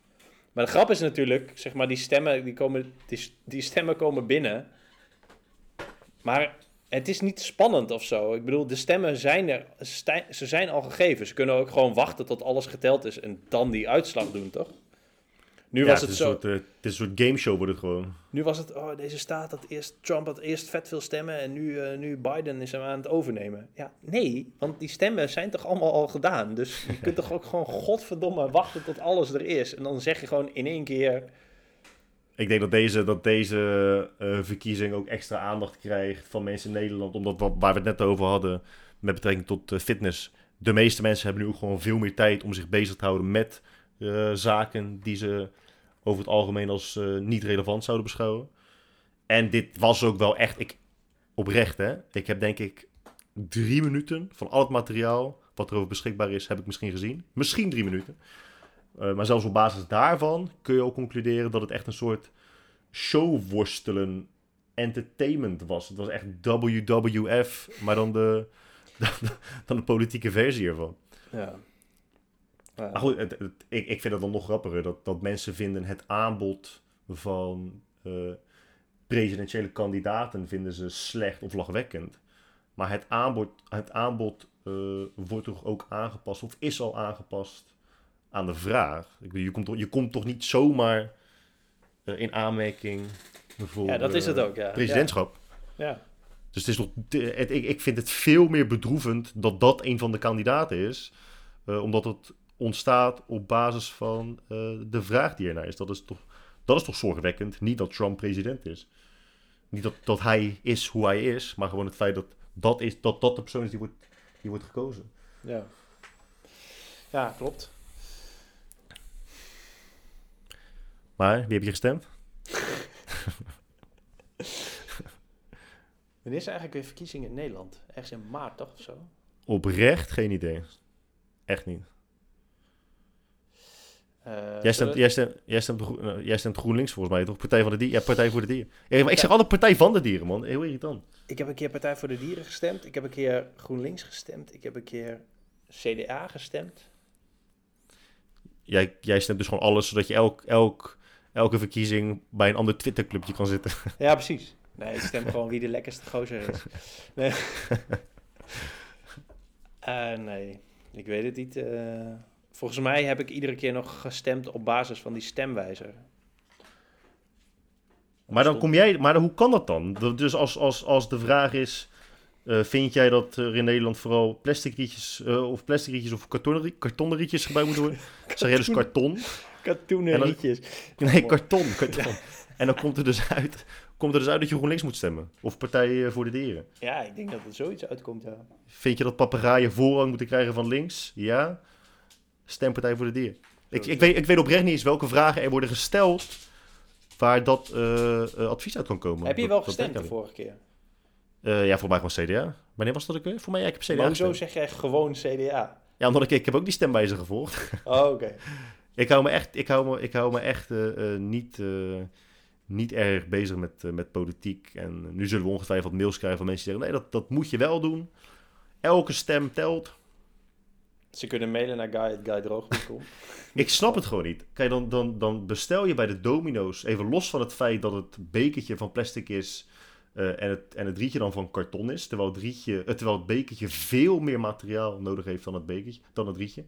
Maar de grap is natuurlijk, zeg maar, die stemmen, die, komen, die, die stemmen komen binnen. Maar het is niet spannend of zo. Ik bedoel, de stemmen zijn er, ze zijn al gegeven. Ze kunnen ook gewoon wachten tot alles geteld is en dan die uitslag doen, toch? Nu
Ja,
was het,
is
zo.
Een soort, eh, het is een soort gameshow wordt het gewoon.
Nu was het, oh, deze staat had eerst, Trump had eerst vet veel stemmen en nu, eh, nu Biden is hem aan het overnemen. Ja, nee, want die stemmen zijn toch allemaal al gedaan. Dus je kunt toch ook gewoon godverdomme wachten tot alles er is. En dan zeg je gewoon in één keer,
Ik denk dat deze, dat deze eh, verkiezing ook extra aandacht krijgt van mensen in Nederland. Omdat wat, waar we het net over hadden met betrekking tot fitness. De meeste mensen hebben nu ook gewoon veel meer tijd om zich bezig te houden met zaken die ze over het algemeen als eh, niet relevant zouden beschouwen. En dit was ook wel echt, ik, oprecht hè. Ik heb denk ik drie minuten van al het materiaal wat erover beschikbaar is, heb ik misschien gezien. Misschien drie minuten. Uh, maar zelfs op basis daarvan kun je ook concluderen dat het echt een soort showworstelen entertainment was. Het was echt WWF, maar dan de, dan de politieke versie ervan.
ja. Ja.
Maar goed, het, het- ik, ik vind het dan nog grappiger dat, dat mensen vinden het aanbod van eh, presidentiële kandidaten vinden ze slecht of lachwekkend. Maar het aanbod, het aanbod eh, wordt toch ook aangepast of is al aangepast aan de vraag. Ik bedoel, je, komt, toch- je komt toch niet zomaar eh, in aanmerking voor
ja, dat is het ook, ja.
presidentschap.
Ja.
Dus het is nog, het, ik, ik vind het veel meer bedroevend dat dat een van de kandidaten is. omdat het ontstaat op basis van eh, de vraag die ernaar is. Dat is, toch, dat is toch zorgwekkend. Niet dat Trump president is. Niet dat, dat hij is hoe hij is. Maar gewoon het feit dat dat, is, dat, dat de persoon is die wordt, die wordt gekozen.
Ja. ja, klopt.
Maar wie heb je gestemd?
Wanneer is er eigenlijk weer verkiezingen in Nederland? Ergens in maart, toch? Of zo?
Oprecht geen idee. Echt niet.
Eh,
Jij stemt, jij, stemt, jij, stemt, eh, jij stemt GroenLinks volgens mij, toch? Partij van de Dieren. Ja, Partij voor de Dieren. Ja, maar ik zeg altijd Partij van de Dieren, man. Heel irritant.
Ik heb een keer Partij voor de Dieren gestemd. Ik heb een keer GroenLinks gestemd. Ik heb een keer CDA gestemd.
Jij, jij stemt dus gewoon alles, zodat je elk, elk, elke verkiezing bij een ander Twitterclubje kan zitten.
Ja, precies. Nee, ik stem gewoon wie de lekkerste gozer is. Nee. Eh, nee, ik weet het niet. eh. Volgens mij heb ik iedere keer nog gestemd op basis van die stemwijzer.
Maar dan kom jij, maar hoe kan dat dan? Dus als, als, als de vraag is, eh, vind jij dat er in Nederland vooral plastic rietjes, eh, of plastic rietjes of kartonnen, rie- kartonnen rietjes gebruikt moeten worden? Zeg jij dus karton?
Katoenen
En dan-
rietjes.
Nee, karton, karton. En dan komt er dus uit, komt er dus uit dat je GroenLinks moet stemmen. Of Partij eh, voor de Dieren.
Ja, ik denk dat er zoiets uitkomt, ja.
Vind je dat papegaaien voorrang moeten krijgen van links? Ja. Stem Partij voor de Dieren. Ik, ik, weet, ik weet oprecht niet eens welke vragen er worden gesteld waar dat eh, eh, advies uit kan komen.
Heb je wel
dat
gestemd de vorige keer?
Eh, ja, voor mij gewoon CDA. Wanneer was dat ook weer? Voor mij, ja, ik heb CDA
Maar hoezo
gestemd.
zeg jij gewoon CDA?
Ja, omdat ik, ik heb ook die stemwijzer gevolgd.
Oh, oké.
ik hou me echt, ik hou me, ik hou me echt niet, niet erg bezig met, met politiek. En nu zullen we ongetwijfeld mails krijgen van mensen die zeggen... nee, dat, dat moet je wel doen. Elke stem telt.
Ze kunnen mailen naar guy.guydroog.com.
Ik snap het gewoon niet. Kijk, dan, dan, dan bestel je bij de domino's, even los van het feit dat het bekertje van plastic is eh, en, het, en het rietje dan van karton is. Terwijl het, rietje, eh, terwijl het bekertje veel meer materiaal nodig heeft dan het bekertje, dan het rietje.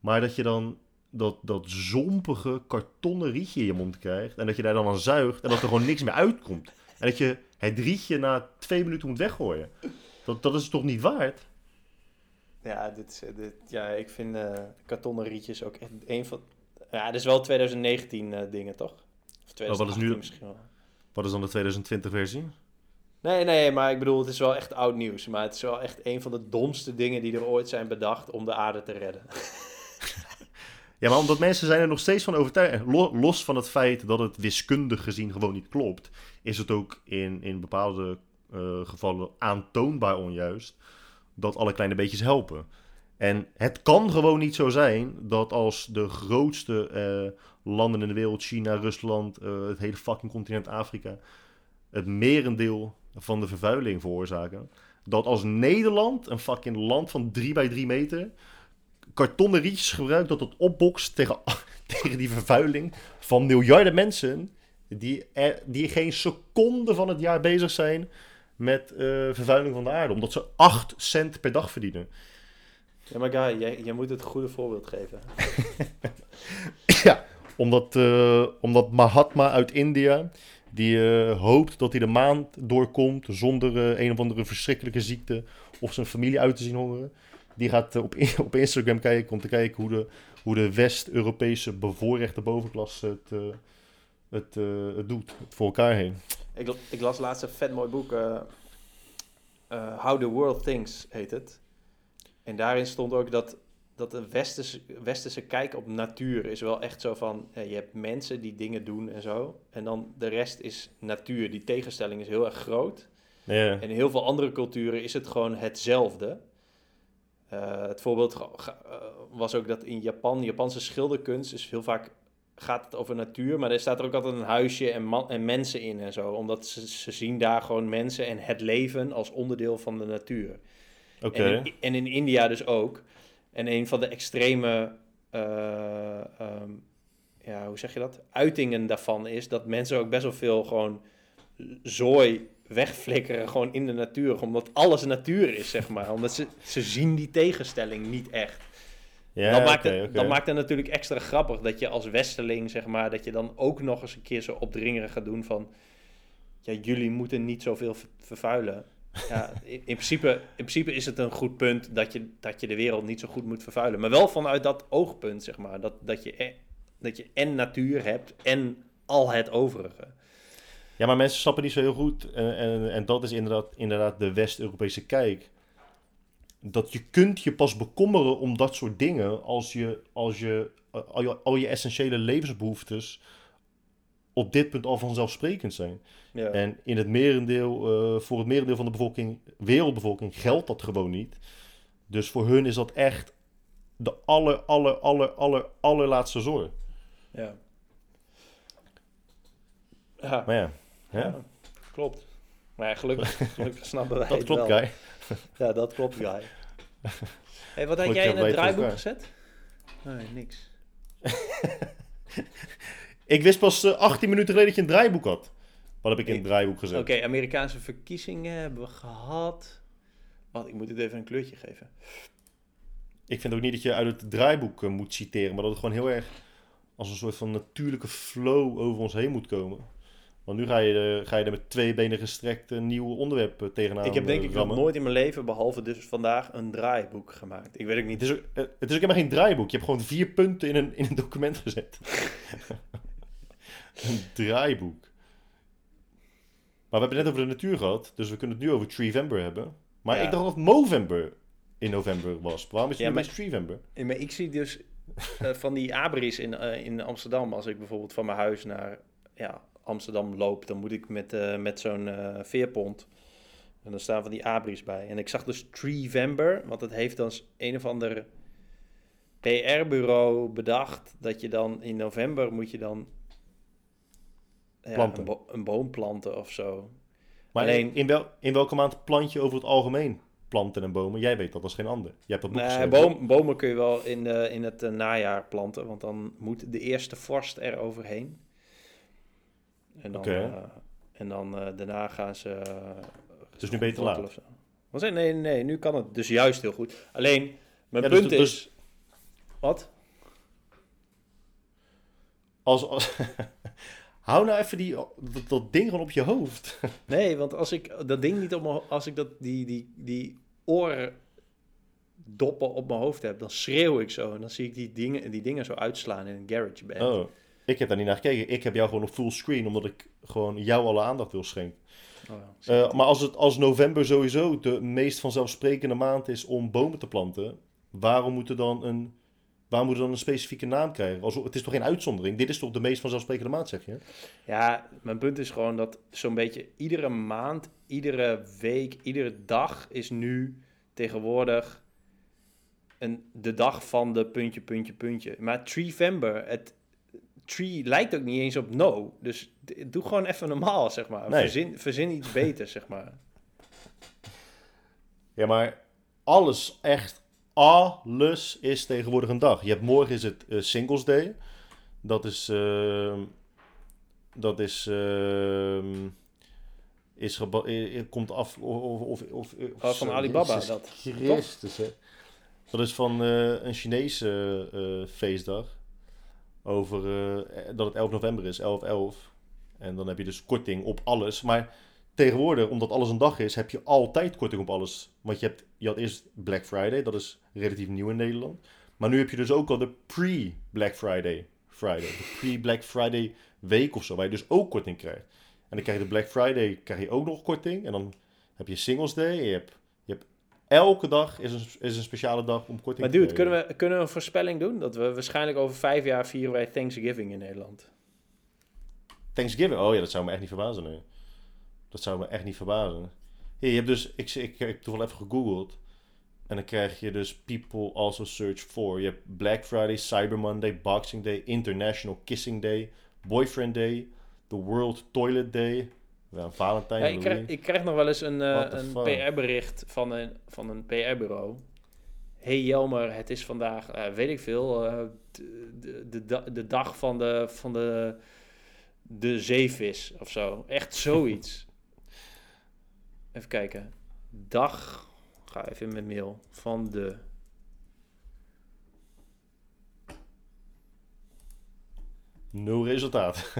Maar dat je dan dat, dat zompige kartonnen rietje in je mond krijgt en dat je daar dan aan zuigt en dat er gewoon niks meer uitkomt. En dat je het rietje na twee minuten moet weggooien. Dat, dat is toch niet waard?
Ja, dit, eh, dit, ja ik vind eh kartonnen rietjes ook echt een van... Ja, dit is wel 2019 eh, dingen, toch? Of 2018
wat is nu-
misschien wel.
Wat is dan de 2020 versie?
Nee, nee, maar ik bedoel, het is wel echt oud nieuws. Maar het is wel echt een van de domste dingen die er ooit zijn bedacht om de aarde te redden.
Ja, maar omdat mensen zijn er nog steeds van overtuigd. lo- Los van het feit dat het wiskundig gezien gewoon niet klopt, is het ook in, in bepaalde gevallen aantoonbaar onjuist dat alle kleine beetjes helpen. En het kan gewoon niet zo zijn dat als de grootste eh, landen in de wereld, China, Rusland, eh, het hele fucking continent Afrika, het merendeel van de vervuiling veroorzaken, dat als Nederland, een fucking land van 3 bij 3 meter, kartonnen rietjes gebruikt dat het opbokst tegen, tegen die vervuiling van miljarden mensen die, die geen seconde van het jaar bezig zijn met eh, vervuiling van de aarde. Omdat ze 8 cent per dag verdienen.
Ja, maar Guy, jij, jij moet het goede voorbeeld geven.
ja, omdat, eh, omdat Mahatma uit India, die eh, hoopt dat hij de maan doorkomt zonder een of andere verschrikkelijke ziekte of zijn familie uit te zien hongeren. Die gaat op, op Instagram kijken om te kijken hoe de, hoe de West-Europese bevoorrechte bovenklasse het, het, eh, het doet, het voor elkaar heen.
Ik, ik las laatst een vet mooi boek. eh, eh, How the World Thinks heet het. En daarin stond ook dat, dat de westerse, westerse kijk op natuur is wel echt zo van... je hebt mensen die dingen doen en zo. En dan de rest is natuur. Die tegenstelling is heel erg groot.
Ja,
En in heel veel andere culturen is het gewoon hetzelfde. Het voorbeeld was ook dat in Japan, Japanse schilderkunst, is heel vaak gaat het over natuur, maar er staat er ook altijd een huisje en, man, en mensen in en zo. Omdat ze, ze zien daar gewoon mensen en het leven als onderdeel van de natuur.
oké.
En, in, en in India dus ook. En een van de extreme, eh, ehm, ja, hoe zeg je dat? Uitingen daarvan is dat mensen ook best wel veel gewoon zooi wegflikkeren gewoon in de natuur. Omdat alles natuur is, zeg maar. Omdat ze, ze zien die tegenstelling niet echt.
Ja,
dat, maakt het, dat maakt het natuurlijk extra grappig dat je als westerling, zeg maar, dat je dan ook nog eens een keer zo opdringerig gaat doen van, ja, jullie moeten niet zoveel ver- vervuilen. Ja, in, in principe, in principe is het een goed punt dat je, dat je de wereld niet zo goed moet vervuilen. Maar wel vanuit dat oogpunt, zeg maar, dat, dat, je, e- dat je en natuur hebt en al het overige.
Ja, maar mensen snappen niet zo heel goed. En, en, en dat is inderdaad, inderdaad de West-Europese kijk. Dat je kunt je pas bekommeren om dat soort dingen als je, als je, eh, al, je al je essentiële levensbehoeftes op dit punt al vanzelfsprekend zijn.
Ja.
En in het merendeel, eh, voor het merendeel van de bevolking, wereldbevolking, geldt dat gewoon niet. Dus voor hun is dat echt de aller, aller, aller, aller, allerlaatste zorg.
ja. Ja,
Maar ja, ja,
klopt. Maar ja, gelukkig, gelukkig snappen wij
dat klopt,
wel.
Guy.
Ja, dat klopt, Guy. hey, wat had jij in het draaiboek gezet? Nee, niks.
Ik wist pas eh, 18 minuten geleden dat je een draaiboek had. Wat heb ik in het draaiboek gezet?
Oké, Amerikaanse verkiezingen hebben we gehad. Wat, ik moet het even een kleurtje geven.
Ik vind ook niet dat je uit het draaiboek eh, moet citeren, maar dat het gewoon heel erg als een soort van natuurlijke flow over ons heen moet komen. Want nu ga je, ga je er met twee benen gestrekt een nieuw onderwerp eh, tegenaan
ik heb denk
eh,
ik nog nooit in mijn leven, behalve dus vandaag, een draaiboek gemaakt. Ik weet ook niet.
Het is, ook, eh, het is ook helemaal geen draaiboek. Je hebt gewoon vier punten in een, in een document gezet. een draaiboek. Maar we hebben het net over de natuur gehad, dus we kunnen het nu over Treevember hebben. Maar
Ja.
ik dacht dat Movember in november was. Waarom is het
Ja,
nu
maar-
best Treevember?
Ja, maar ik zie dus van die abris in, in Amsterdam. Als ik bijvoorbeeld van mijn huis naar ja, Amsterdam loop, dan moet ik met, eh, met zo'n eh, veerpont. En dan staan van die abris bij. En ik zag dus Treevember, want het heeft dan een of ander PR-bureau bedacht dat je dan in november moet je dan ja,
Planten.
een, bo- een boom planten of zo.
Maar
Alleen-
in, wel, in welke maand plant je over het algemeen planten en bomen. Jij weet dat als geen ander. Je hebt dat boek
Nee, boom, bomen kun je wel in, de, in het eh, najaar planten, want dan moet de eerste vorst er overheen. En dan, eh, en dan eh, daarna gaan ze. eh,
Dus nu ben je te
wortelen
laat.
zei- Nee, nee, nu kan het dus juist heel goed. Alleen, mijn
Ja, dus-
punt
dus-
is. Wat?
Als, als, hou nou even die, dat, dat ding gewoon op je hoofd.
Nee, want als ik dat ding niet op mijn als ik dat, die, die, die oordoppen op mijn hoofd heb, dan schreeuw ik zo. En dan zie ik die dingen, die dingen zo uitslaan in een GarageBand.
Oh, ik heb daar niet naar gekeken. Ik heb jou gewoon op fullscreen, omdat ik gewoon jou alle aandacht wil schenken.
Oh, ja.
Eh, maar als, het, als november sowieso de meest vanzelfsprekende maand is om bomen te planten, waarom moet er dan een, waarom moet er dan een specifieke naam krijgen? Alsof, het is toch geen uitzondering? Dit is toch de meest vanzelfsprekende maand, zeg je?
Ja, mijn punt is gewoon dat zo'n beetje iedere maand, iedere week, iedere dag is nu tegenwoordig een, de dag van de puntje, puntje, puntje. Maar Treevember, het tree lijkt ook niet eens op no. Dus doe gewoon even normaal, zeg maar.
Nee.
Verzin, verzin iets beters, zeg maar.
Ja, maar alles, echt alles is tegenwoordig een dag. Je hebt morgen is het eh, Singles Day. Dat is, ehm, dat is, ehm, is eh, eh, komt af of, of, of,
van Alibaba, dat.
Christus, hè. Dat is van een Chinese feestdag. Over eh, dat het 11 november is, 11-11. En dan heb je dus korting op alles. Maar tegenwoordig, omdat alles een dag is, heb je altijd korting op alles. Want je, hebt, je had eerst Black Friday, dat is relatief nieuw in Nederland. Maar nu heb je dus ook al de pre-Black Friday. Friday. De pre-Black Friday week of zo, waar je dus ook korting krijgt. En dan krijg je de Black Friday, krijg je ook nog korting. En dan heb je Singles Day. Je hebt elke dag is een, is een speciale dag om korting
Maar
te
dude,
krijgen.
kunnen we, kunnen we een voorspelling doen? Dat we waarschijnlijk over vijf jaar vieren wij Thanksgiving in Nederland.
Thanksgiving? Oh ja, dat zou me echt niet verbazen. Nee. Dat zou me echt niet verbazen. Hier, je hebt dus, ik, ik, ik heb toevallig even gegoogeld. En dan krijg je dus people also search for. Je hebt Black Friday, Cyber Monday, Boxing Day, International Kissing Day, Boyfriend Day, The World Toilet Day, ja, Valentijn,
Ja, ik, krijg, ik krijg nog wel eens een, eh, een? PR-bericht van een, van een PR-bureau. Hey Jelmer, het is vandaag, eh, weet ik veel, eh, de, de, de, da- de dag van de, van de, de zeevis of zo. Echt zoiets. even kijken. Dag, ga even in mijn mail, van de...
Nul resultaat.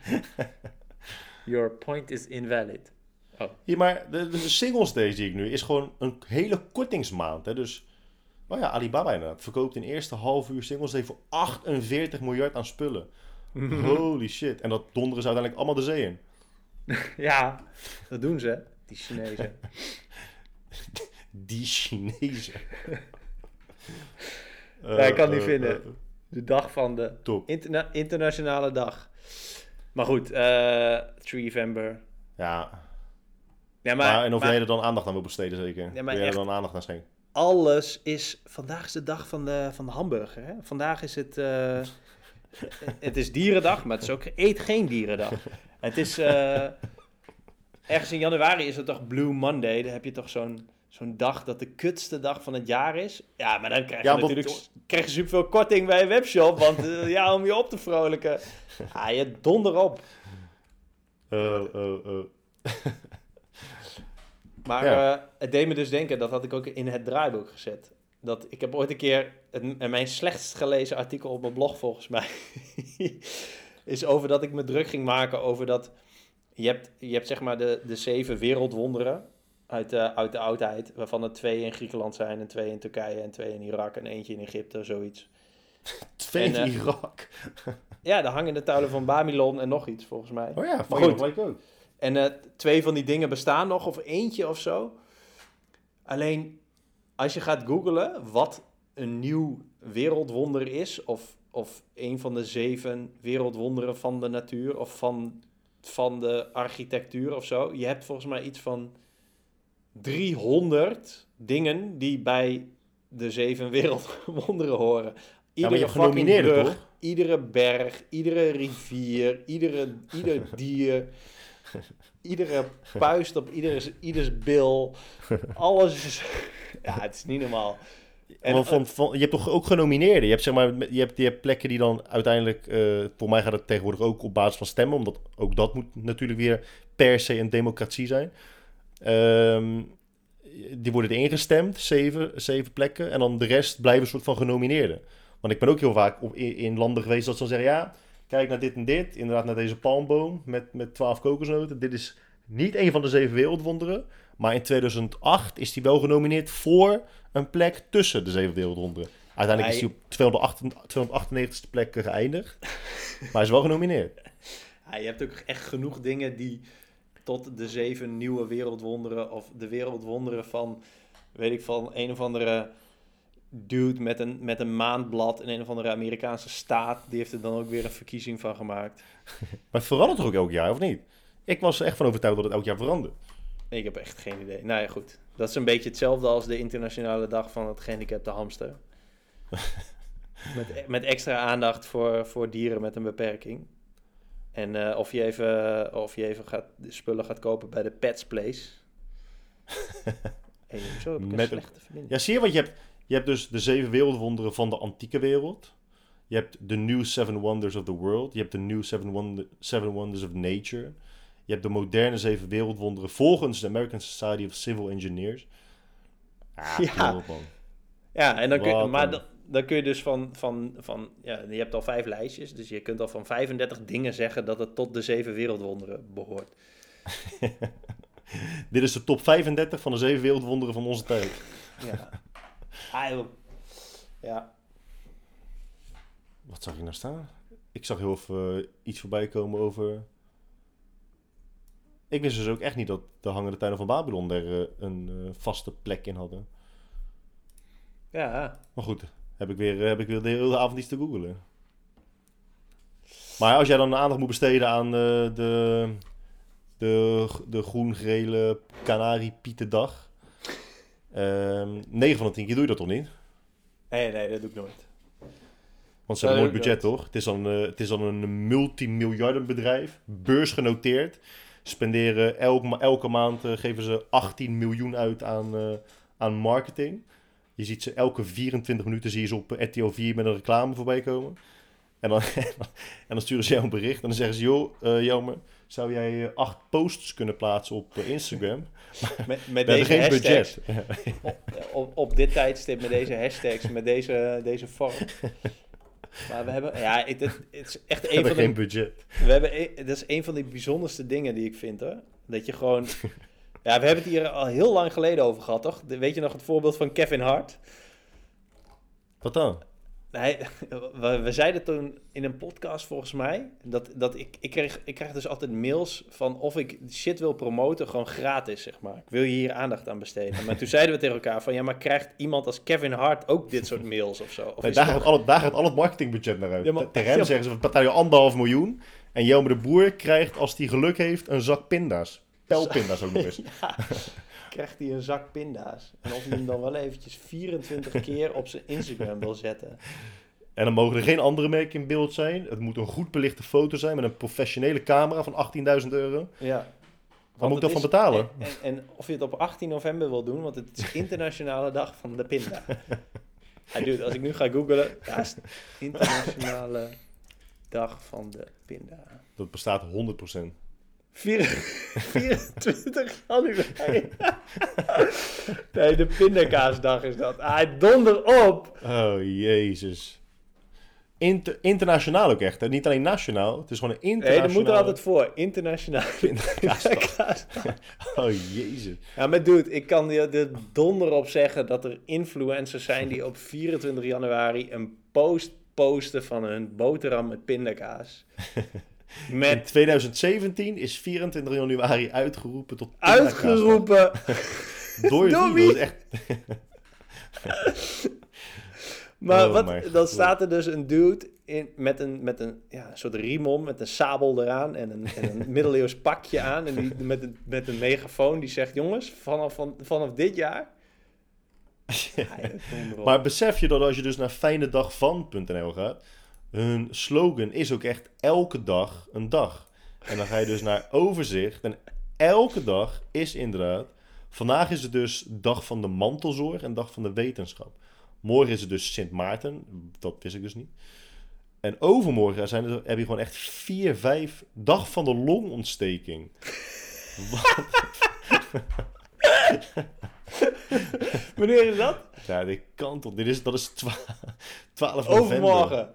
Your point is invalid.
Hier, maar de, de Singles Day zie ik nu is gewoon een hele kortingsmaand. Hè? Dus, oh ja, Alibaba inderdaad. Verkoopt in eerste half uur Singles Day voor 48 miljard aan spullen. Holy shit. En dat donderen ze uiteindelijk allemaal de zee in.
ja, dat doen ze, die Chinezen.
Die Chinezen.
Ja, ik kan niet
Eh,
vinden.
eh,
De dag van de interna- internationale dag. Maar goed, eh 3 november.
Ja,
Ja,
maar,
maar,
en of
maar
jij er dan aandacht aan wil besteden zeker.
maar
Wil jij er dan aandacht aan schenken?
alles is... Vandaag is de dag van de, van de hamburger. Hè? Vandaag is het... eh, het is dierendag, maar het is ook eet geen dierendag. Het is... eh, ergens in januari is het toch Blue Monday. Dan heb je toch zo'n zo'n dag dat de kutste dag van het jaar is. Ja, maar dan krijg je
Ja, want-
natuurlijk krijg je superveel korting bij een webshop. Want eh, ja, om je op te vrolijken. Ah, je donder op.
Eh, eh.
Maar
Ja.
het deed me dus denken, dat had ik ook in het draaiboek gezet. Dat ik heb ooit een keer, het, mijn slechtst gelezen artikel op mijn blog volgens mij, is over dat ik me druk ging maken over dat, je hebt, je hebt zeg maar de, de zeven wereldwonderen uit de, uit de oudheid, waarvan er twee in Griekenland zijn en twee in Turkije en twee in Irak en eentje in Egypte, zoiets.
Twee
En, eh,
Irak.
Ja, daar hangen de tuilen van Babylon en nog iets volgens mij.
Oh ja,
goed.
gelijk ook.
En eh, twee van die dingen bestaan nog, of eentje of zo. Alleen, als je gaat googlen wat een nieuw wereldwonder is, of, of een van de zeven wereldwonderen van de natuur, of van, van de architectuur of zo. Je hebt volgens mij iets van 300 dingen die bij de zeven wereldwonderen horen.
Ja,
Iedere fucking
genomineerden,
brug,
toch?
iedere berg, iedere rivier, iedere, ieder dier. iedere puist op ieders, ieders bil. Alles is... Ja, het is niet normaal.
En,
En,
van, van, je hebt toch ook genomineerden? Je hebt, zeg maar, je hebt, je hebt plekken die dan uiteindelijk... eh voor mij gaat het tegenwoordig ook op basis van stemmen. Omdat ook dat moet natuurlijk weer per se een democratie zijn. Ehm, die worden erin gestemd, zeven, zeven plekken. En dan de rest blijven een soort van genomineerden. Want ik ben ook heel vaak op, in, in landen geweest dat ze dan zeggen... Ja, kijk naar dit en dit. Inderdaad naar deze palmboom met, met 12 kokosnoten. Dit is niet een van de zeven wereldwonderen. Maar in 2008 is hij wel genomineerd voor een plek tussen de zeven wereldwonderen. Uiteindelijk is hij op 298 298ste plek geëindigd. maar hij is wel genomineerd.
Ja, je hebt ook echt genoeg dingen die tot de zeven nieuwe wereldwonderen of de wereldwonderen van, weet ik van, een of andere dude met een, met een maandblad in een of andere Amerikaanse staat. Die heeft er dan ook weer een verkiezing van gemaakt.
Maar het verandert toch ook elk jaar, of niet? Ik was er echt van overtuigd dat het elk jaar verandert.
Ik heb echt geen idee. Nou ja, goed. Dat is een beetje hetzelfde als de internationale dag van het gehandicapte hamster. met, met extra aandacht voor, voor dieren met een beperking. En eh, of je even, of je even gaat, spullen gaat kopen bij de Pets Place. zo heb ik een
Met
slechte verbinding.
Ja, zie je wat je hebt? Je hebt dus de zeven wereldwonderen van de antieke wereld. Je hebt de New Seven Wonders of the World. Je hebt de New Seven, Wonder, seven Wonders of Nature. Je hebt de moderne zeven wereldwonderen volgens de American Society of Civil Engineers. Ah,
Ja.
ja.
En dan kun je, maar dan, dan kun je dus van, van, van, ja, je hebt al vijf lijstjes, dus je kunt al van 35 dingen zeggen dat het tot de zeven wereldwonderen behoort.
Dit is de top 35 van de zeven wereldwonderen van onze tijd.
Ja. Ah, ja.
Wat zag ik nou staan? Ik zag heel even eh, iets voorbij komen over... Ik wist dus ook echt niet dat de hangende tuinen van Babylon er eh, een eh, vaste plek in hadden.
Ja,
Maar goed, heb ik weer, eh, heb ik weer de hele avond iets te googelen. Maar als jij dan aandacht moet besteden aan eh, de, de, de groen-gele Canariepietendag... ehm 9 van de 10 keer doe je dat toch niet?
nee, nee, dat doe ik nooit.
Want ze hebben nooit
dat-
budget, toch? Het is dan, eh, het is dan een multimiljardenbedrijf, beursgenoteerd. Spenderen elk, ma- elke maand geven ze 18 miljoen uit aan, aan marketing. Je ziet ze elke 24 minuten zie je ze op RTL 4 met een reclame voorbij komen. En dan, en dan sturen ze jou een bericht en dan zeggen ze... joh, Jelmer, zou jij eh, acht posts kunnen plaatsen op eh, Instagram?
Met, met
We hebben
deze
geen
hashtags,
budget.
op, op, dit tijdstip, met deze hashtags, met deze, deze vorm. Maar we hebben, ja, het, het is echt
We
een
hebben
van de
geen budget.
We hebben, e- dat is een van de bijzonderste dingen die ik vind, hoor. Dat je gewoon... Ja, we hebben het hier al heel lang geleden over gehad, toch? Weet je nog het voorbeeld van Kevin Hart?
Wat dan?
Nee, we, we zeiden toen in een podcast volgens mij... dat, dat ik, ik, kreeg, ik krijg dus altijd mails van of ik shit wil promoten... gewoon gratis, zeg maar. Ik wil je hier aandacht aan besteden. Maar toen zeiden we tegen elkaar van... ja, maar krijgt iemand als Kevin Hart ook dit soort mails of zo? Of
Nee, daar, gaat al het, daar gaat al het marketingbudget naar uit.
Ja, maar-
Tegen hem
ja.
zeggen ze, we betalen je anderhalf miljoen. En Jelmer de Boer krijgt, als hij geluk heeft, een zak pinda's. Pijlpinda's ook nog eens.
Ja, krijgt hij een zak pinda's. En of hij hem dan wel eventjes 24 keer op zijn Instagram wil zetten.
En dan mogen er geen andere merken in beeld zijn. Het moet een goed belichte foto zijn met een professionele camera van 18.000 euro.
Ja.
Waar moet ik van betalen?
En, en, en of je het op 18 november wil doen, want het is internationale dag van de pinda. Hij doet, als ik nu ga googlen, ja, is internationale dag van de pinda.
Dat bestaat 100%.
Vier- 24 januari. nee, de pindakaasdag is dat. Ah, donder op!
Oh, jezus. Inter- internationaal ook echt. Hè? Niet alleen nationaal. Het is gewoon een
Nee,
internationaal.
er moet er altijd voor. Internationale
Pindakaasdag. Oh, jezus.
Ja, maar dude, ik kan je er donder op zeggen dat er influencers zijn die op 24 januari een post posten van hun boterham met pindakaas.
In
Met
2017 is 24 januari uitgeroepen tot
uitgeroepen.
Door
Door
wie? echt...
Maar
Oh
wat, dan
God.
staat er dus een dude in, met een, met een ja, een soort riem om, met een sabel eraan en een, en een middeleeuws pakje aan. En die, met, een, met een megafoon die zegt, jongens, vanaf, van, vanaf dit jaar... Ja.
Maar besef je dat als je dus naar fijnedagvan.nl gaat, hun slogan is ook echt elke dag een dag. En dan ga je dus naar overzicht en elke dag is inderdaad... Vandaag is het dus dag van de mantelzorg en dag van de wetenschap. Morgen is het dus Sint Maarten. Dat wist ik dus niet. En overmorgen zijn er, heb je gewoon echt vier, vijf... Dag van de longontsteking. Wat?
Wanneer is dat?
Ja, dit kan toch. Dit is, dat is twa 12 november.
Overmorgen.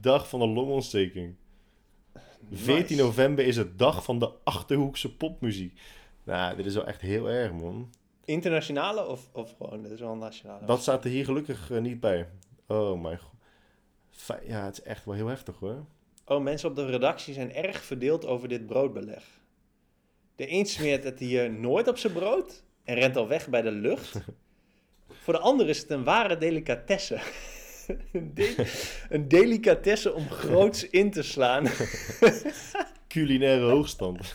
Dag van de longontsteking. 14 november is het dag van de Achterhoekse popmuziek. Nou, dit is wel echt heel erg, man.
Internationale of, of gewoon, dit is wel nationale?
Dat staat er hier gelukkig eh, niet bij. Oh mijn god. Ja, het is echt wel heel heftig hoor.
Oh, mensen op de redactie zijn erg verdeeld over dit broodbeleg. De een smeert het hier nooit op zijn brood en rent al weg bij de lucht. Voor de ander is het een ware delicatesse. een, de- een delicatesse om groots in te slaan.
Culinaire hoogstand.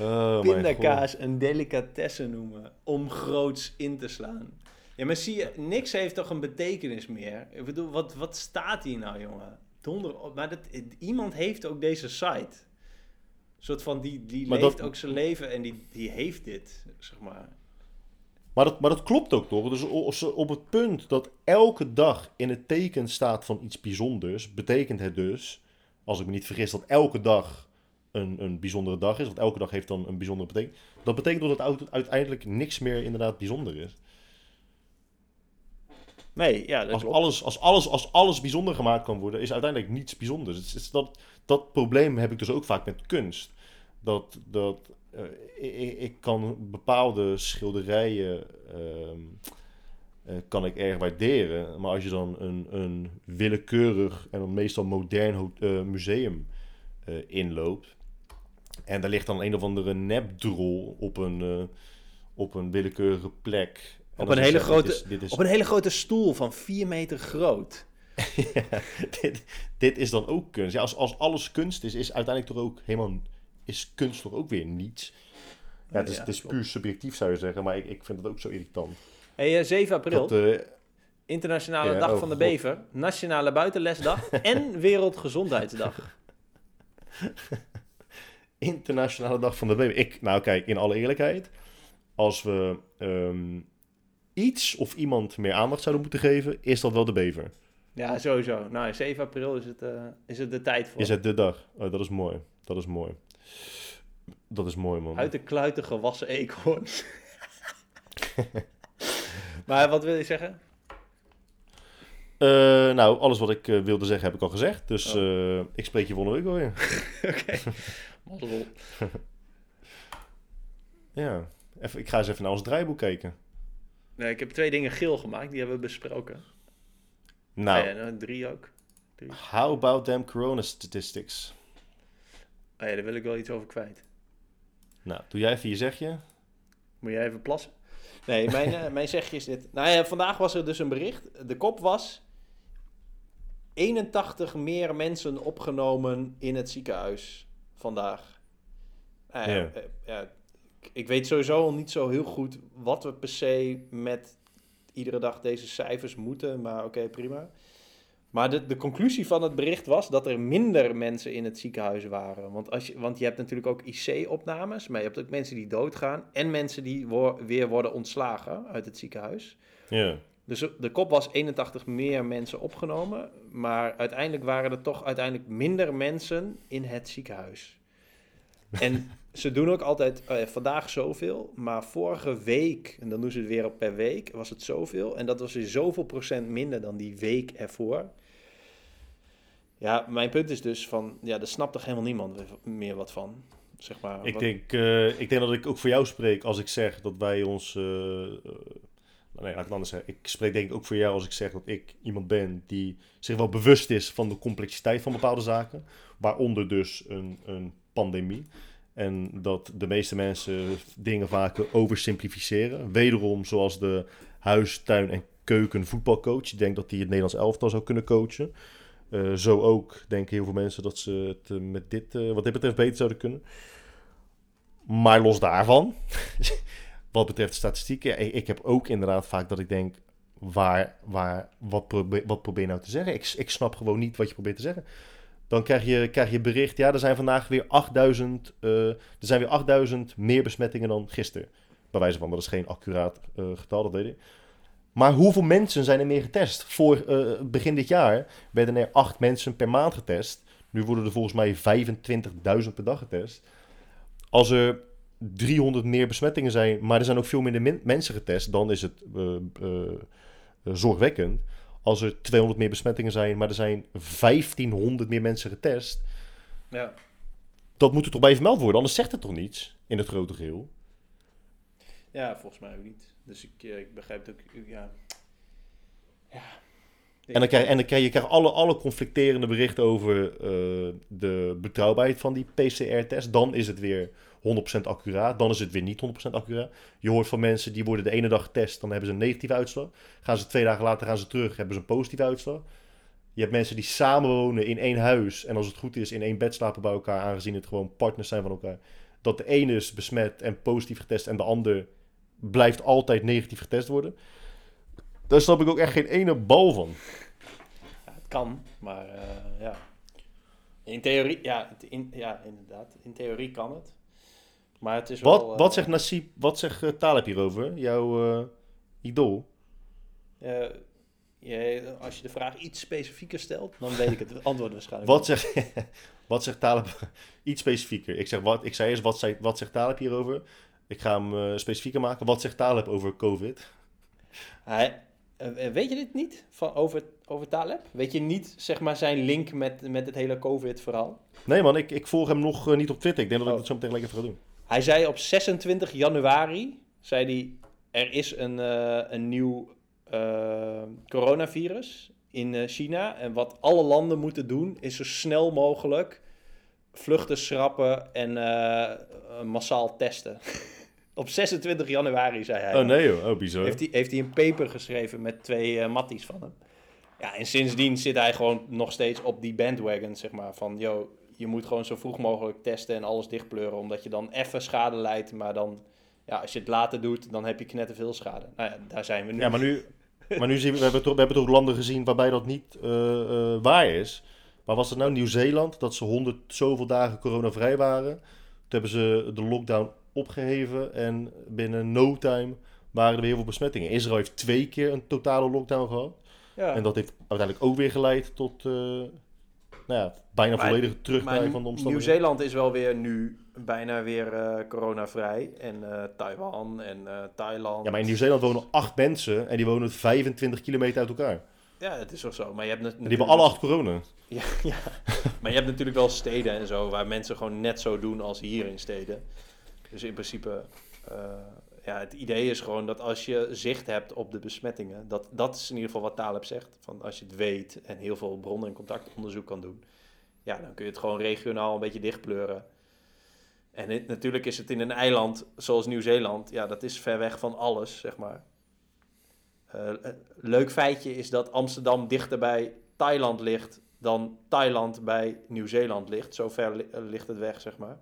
oh.
Pindakaas een delicatesse noemen om groots in te slaan. Ja, maar zie je, niks heeft toch een betekenis meer? Ik bedoel, wat, wat staat hier nou, jongen? Donder op. Maar dat, iemand heeft ook deze site. Een soort van, die, die
Maar
leeft
dat-
ook zijn leven en die, die heeft dit, zeg maar.
Maar dat, maar dat klopt ook toch? Dus als- op het punt dat elke dag in het teken staat van iets bijzonders, betekent het dus, als ik me niet vergis, dat elke dag een, een bijzondere dag is. Want elke dag heeft dan een bijzondere betekenis. Dat betekent dat het uit- uiteindelijk niks meer inderdaad bijzonder is.
Nee, ja, dat
Als
klopt.
alles, als, alles, als alles bijzonder gemaakt kan worden, is uiteindelijk niets bijzonders. Het het dat, dat probleem heb ik dus ook vaak met kunst. Dat, dat eh, ik, ik kan bepaalde schilderijen ehm, eh, kan ik erg waarderen. Maar als je dan een, een willekeurig en dan meestal modern eh, museum inloopt. En daar ligt dan een of andere nepdrol op een, op een willekeurige plek. En
Op een hele
dit
grote-
is- dit is-
Op een hele grote stoel van 4 meter groot.
ja, dit, dit is dan ook kunst. Ja, als, als alles kunst is, is uiteindelijk toch ook helemaal... Is kunst toch ook weer niets? Ja, het is,
Ja,
het is puur subjectief zou je zeggen, maar ik, ik vind het ook zo irritant.
Hey, eh, 7 april,
Dat, eh,
Internationale Dag
oh,
van de
God.
Bever, Nationale Buitenlesdag en Wereldgezondheidsdag.
Internationale Dag van de Baby. Ik, nou kijk, in alle eerlijkheid, als we ehm, iets of iemand meer aandacht zouden moeten geven, is dat wel de bever.
Ja, sowieso. Nou, 7 april is het, eh, is het de tijd voor.
Is het de dag? Oh, dat is mooi. Dat is mooi. Dat is mooi, man.
Uit de kluiten gewassen eekhoorn. maar wat wil je zeggen?
Eh, nou, alles wat ik eh, wilde zeggen heb ik al gezegd. Dus
Oh.
eh, ik spreek je volgende week wel weer.
Oké. Mazzel.
Ja, even, ik ga eens even naar ons draaiboek kijken.
Nee, ik heb twee dingen geel gemaakt, die hebben we besproken.
Nou,
Ah ja, nou, drie ook.
how about them corona statistics?
Ah ja, daar wil ik wel iets over kwijt.
Nou, doe jij even je zegje.
Moet jij even plassen? Nee, mijn, eh, mijn zegje is dit. Nou ja, vandaag was er dus een bericht. De kop was... 81 meer mensen opgenomen in het ziekenhuis vandaag. Nou ja,
Ja.
eh, ja, ik- ik weet sowieso al niet zo heel goed wat we per se met iedere dag deze cijfers moeten. Maar oké, prima. Maar de, de conclusie van het bericht was dat er minder mensen in het ziekenhuis waren. Want, als je, want je hebt natuurlijk ook IC-opnames, maar je hebt ook mensen die doodgaan. En mensen die wo- weer worden ontslagen uit het ziekenhuis.
Ja.
Dus de kop was 81 meer mensen opgenomen. Maar uiteindelijk waren er toch uiteindelijk minder mensen in het ziekenhuis. En ze doen ook altijd eh, vandaag zoveel, maar vorige week, en dan doen ze het weer op per week, was het zoveel. En dat was weer zoveel procent minder dan die week ervoor. Ja, mijn punt is dus van, ja, daar snapt toch helemaal niemand meer wat van. Zeg maar,
Ik
wat-
denk, eh, ik denk dat ik ook voor jou spreek als ik zeg dat wij ons... eh, eh, nee, laat ik anders zeggen. Ik spreek denk ik ook voor jou als ik zeg dat ik iemand ben die zich wel bewust is van de complexiteit van bepaalde zaken. Waaronder dus een, een pandemie. En dat de meeste mensen dingen vaak oversimplificeren. Wederom zoals de huis, tuin en keuken voetbalcoach. Die denkt dat hij het Nederlands elftal zou kunnen coachen. Eh, zo ook denken heel veel mensen dat ze het eh, met dit, eh, wat dit betreft beter zouden kunnen. Maar los daarvan, wat betreft statistieken, ik, ik heb ook inderdaad vaak dat ik denk, waar, waar, wat, probeer, wat probeer nou te zeggen? Ik, ik snap gewoon niet wat je probeert te zeggen. dan krijg je, krijg je bericht, ja, er zijn vandaag weer 8000, eh, er zijn weer 8000 meer besmettingen dan gisteren. Bij wijze van, dat is geen accuraat getal, dat weet ik. Maar hoeveel mensen zijn er meer getest? Voor eh, begin dit jaar werden er 8 mensen per maand getest. Nu worden er volgens mij 25.000 per dag getest. Als er 300 meer besmettingen zijn, maar er zijn ook veel minder min- mensen getest, dan is het eh, eh, zorgwekkend. Als er 200 meer besmettingen zijn, maar er zijn 1500 meer mensen getest,
Ja.
dat moet er toch bij vermeld worden, anders zegt het toch niets in het grote geheel.
ja, volgens mij ook niet. Dus ik, eh, ik begrijp ook, ja. Ja.
En dan krijg, en dan krijg je krijgt alle, alle conflicterende berichten over eh, de betrouwbaarheid van die PCR-test. Dan is het weer 100% accuraat, dan is het weer niet 100% accuraat. Je hoort van mensen die worden de ene dag getest, dan hebben ze een negatieve uitslag. Gaan ze twee dagen later gaan ze terug, hebben ze een positieve uitslag. Je hebt mensen die samenwonen in één huis en als het goed is in één bed slapen bij elkaar, aangezien het gewoon partners zijn van elkaar. Dat de ene is besmet en positief getest en de ander blijft altijd negatief getest worden. Daar snap ik ook echt geen ene bal van.
Ja, het kan, maar eh, ja. In theorie, ja, in, ja, inderdaad. In theorie kan het. Maar het is
Wat,
wel...
wat
eh,
zegt Nasib, wat zegt uh, Taleb hierover? Jouw eh, idool?
je- als je de vraag iets specifieker stelt, dan weet ik het antwoord waarschijnlijk.
Wat zegt, wat zegt Taleb? Iets specifieker. Ik, zeg, wat, ik zei eerst, wat, zei, wat zegt Taleb hierover? Ik ga hem eh, specifieker maken. Wat zegt Taleb over COVID?
Hij, eh, eh, weet je dit niet van, over, over Taleb? Weet je niet zeg maar, zijn link met, met het hele COVID-verhaal?
Nee man, ik, ik volg hem nog niet op Twitter. Ik denk dat ik
Oh.
dat zo meteen lekker ga doen.
Hij zei op 26 januari, zei hij, er is een, een nieuw coronavirus in China. En wat alle landen moeten doen, is zo snel mogelijk vluchten schrappen en massaal testen. op 26 januari, zei hij.
Oh nee joh, oh bizar.
Heeft hij, heeft hij een paper geschreven met twee eh, matties van hem. Ja, en sindsdien zit hij gewoon nog steeds op die bandwagon, zeg maar. Van, yo, je moet gewoon zo vroeg mogelijk testen en alles dichtpleuren. Omdat je dan even schade leidt. Maar dan, ja, als je het later doet, dan heb je knetterveel schade. Nou ja, daar zijn we nu.
Ja, maar nu, maar nu zien we, we hebben, toch, we hebben toch landen gezien waarbij dat niet eh, eh, waar is. Maar was het nou Nieuw-Zeeland, dat ze honderd zoveel dagen coronavrij waren? Toen hebben ze de lockdown opgeheven en binnen no time waren er weer heel veel besmettingen. Israël heeft twee keer een totale lockdown gehad.
ja.
En dat heeft uiteindelijk ook weer geleid tot eh, nou ja, bijna
Maar-
volledige van de omstandigheden.
Nieuw-Zeeland is wel weer nu bijna weer eh coronavrij. En eh, Taiwan en Thailand.
Ja, maar in Nieuw-Zeeland wonen acht mensen en die wonen 25 kilometer uit elkaar.
Ja, het is ook zo. Maar je hebt
En die hebben alle acht corona.
Ja, ja, maar je hebt natuurlijk wel steden en zo waar mensen gewoon net zo doen als hier in steden. Dus in principe, eh, ja, het idee is gewoon dat als je zicht hebt op de besmettingen, dat, dat is in ieder geval wat Taleb zegt, van als je het weet en heel veel bronnen- en contactonderzoek kan doen, ja, dan kun je het gewoon regionaal een beetje dichtpleuren. En natuurlijk is het in een eiland zoals Nieuw-Zeeland, ja, dat is ver weg van alles, zeg maar. Eh, een leuk feitje is dat Amsterdam dichter bij Thailand ligt dan Thailand bij Nieuw-Zeeland ligt. Zo ver li- eh, ligt het weg, zeg maar.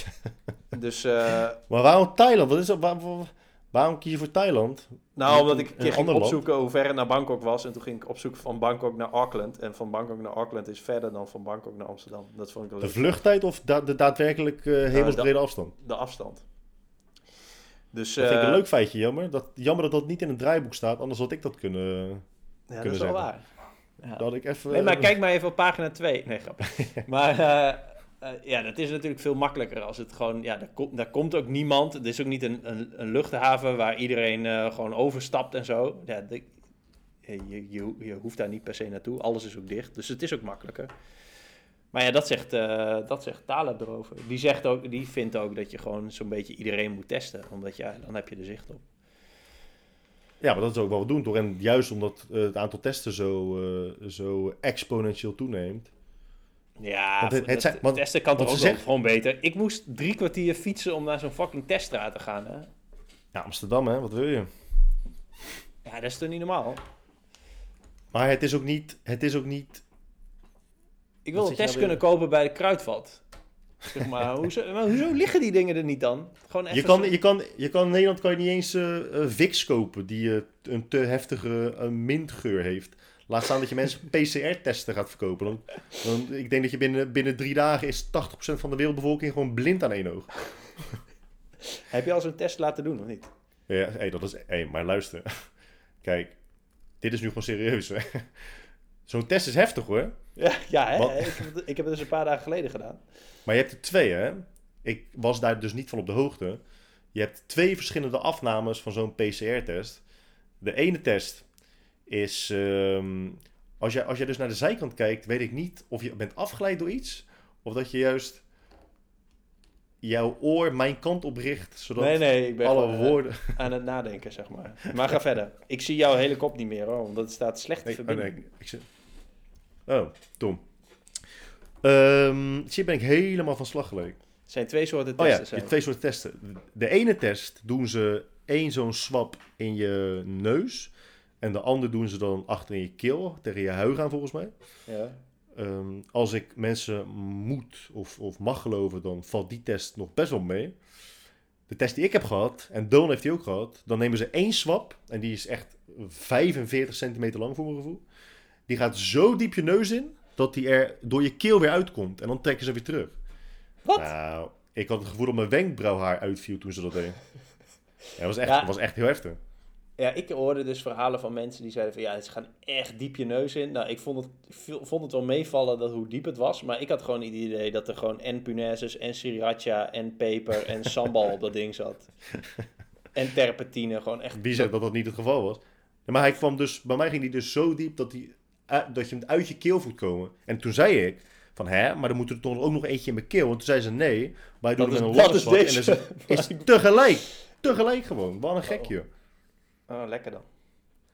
dus, eh,
Maar waarom Thailand? Wat is dat? Waar- waar- waarom kies je voor Thailand?
nou, omdat ik een keer ging
land?
opzoeken hoe ver het naar Bangkok was. En toen ging ik opzoeken van Bangkok naar Auckland. En van Bangkok naar Auckland is verder dan van Bangkok naar Amsterdam. Dat vond ik wel
De vluchttijd of da- de daadwerkelijk eh hemelsbrede afstand?
De afstand. Dus,
Dat vind ik
eh,
een leuk feitje, jammer. Dat, jammer dat dat niet in het draaiboek staat, anders had ik dat kunnen...
Ja, dat is wel waar. Ja.
Dat ik even...
Nee, maar kijk maar even op pagina 2. Nee, grap. maar eh, eh, ja, dat is natuurlijk veel makkelijker als het gewoon... Ja, daar, komt daar komt ook niemand. Het is ook niet een, een, een luchthaven waar iedereen eh, gewoon overstapt en zo. Ja, je, je, hoeft daar niet per se naartoe. Alles is ook dicht. Dus het is ook makkelijker. Maar ja, dat zegt, eh dat zegt Taleb erover. Die, zegt ook, die vindt ook dat je gewoon zo'n beetje iedereen moet testen. Omdat ja, dan heb je er zicht op.
Ja, maar dat is ook wat we doen, toch? En juist omdat het aantal testen zo, zo exponentieel toeneemt.
Ja,
Want het-
het,
want-
testen kan toch ook gewoon beter. Ik moest drie kwartier fietsen om naar zo'n fucking teststraat te gaan. Hè?
Ja, Amsterdam, hè? Wat wil je?
Ja, dat is toch niet normaal?
Maar het is ook niet... Het is ook niet...
Ik wil een test
nou
kunnen kopen bij de kruidvat. Zeg maar, hoezo, maar hoezo liggen die dingen er niet dan? Gewoon even
Je kan,
zo-
je, kan, je kan in Nederland kan je niet eens eh, Vicks kopen die eh, een te heftige mintgeur heeft. Laat staan dat je mensen PCR-testen gaat verkopen. Dan, dan, ik denk dat je binnen, binnen drie dagen is 80% van de wereldbevolking gewoon blind aan één oog.
Heb je al zo'n test laten doen of niet?
Ja, hey, dat is, hey, maar luister. Kijk, dit is nu gewoon serieus. hè. Zo'n test is heftig hoor.
Ja, ja hè? Ik, heb het, ik heb het dus een paar dagen geleden gedaan.
Maar je hebt er twee, hè? Ik was daar dus niet van op de hoogte. Je hebt twee verschillende afnames van zo'n PCR-test. De ene test is... ehm, als, jij, als jij dus naar de zijkant kijkt, weet ik niet of je bent afgeleid door iets... of dat je juist jouw oor mijn kant op richt, zodat
Nee, nee, ik ben
alle
eh,
woorden...
aan het nadenken, zeg maar. Maar ga verder. Ik zie jouw hele kop niet meer, hoor, omdat het staat slecht
Nee, oh,
verbinding.
nee, ik zit... Oh, Tom. Zie, ben ik helemaal van slag gelijk.
Het zijn twee soorten
Oh ja,
testen.
je
zijn
twee soorten testen. De ene test doen ze één zo'n swap in je neus. En de andere doen ze dan achter in je keel, tegen je huig aan volgens mij.
Ja.
Ehm, als ik mensen moet of, of mag geloven, dan valt die test nog best wel mee. De test die ik heb gehad, en Don heeft die ook gehad, dan nemen ze één swap. En die is echt 45 centimeter lang voor mijn gevoel. Die gaat zo diep je neus in, dat die er door je keel weer uitkomt. En dan trekken ze weer terug.
Wat?
Nou, ik had het gevoel dat mijn wenkbrauwhaar uitviel toen ze dat deden. Ja, dat was echt,
Ja.
was echt heel heftig.
Ja, ik hoorde dus verhalen van mensen die zeiden van ja, ze gaan echt diep je neus in. Nou, ik vond het, vond het wel meevallen dat hoe diep het was. Maar ik had gewoon het idee dat er gewoon en punaises en sriracha en peper en sambal op dat ding zat. En terpentine, gewoon echt.
Wie zei dat dat niet het geval was? Ja, maar hij kwam dus, bij mij ging hij dus zo diep dat, uit- dat je hem uit je keel voelt komen. En toen zei ik van hè, maar dan moet er toch ook nog eentje in mijn keel. Want toen zei ze nee, wij doen een swap. En is, is tegelijk. Tegelijk gewoon. Wat een gekje.
Oh, lekker dan.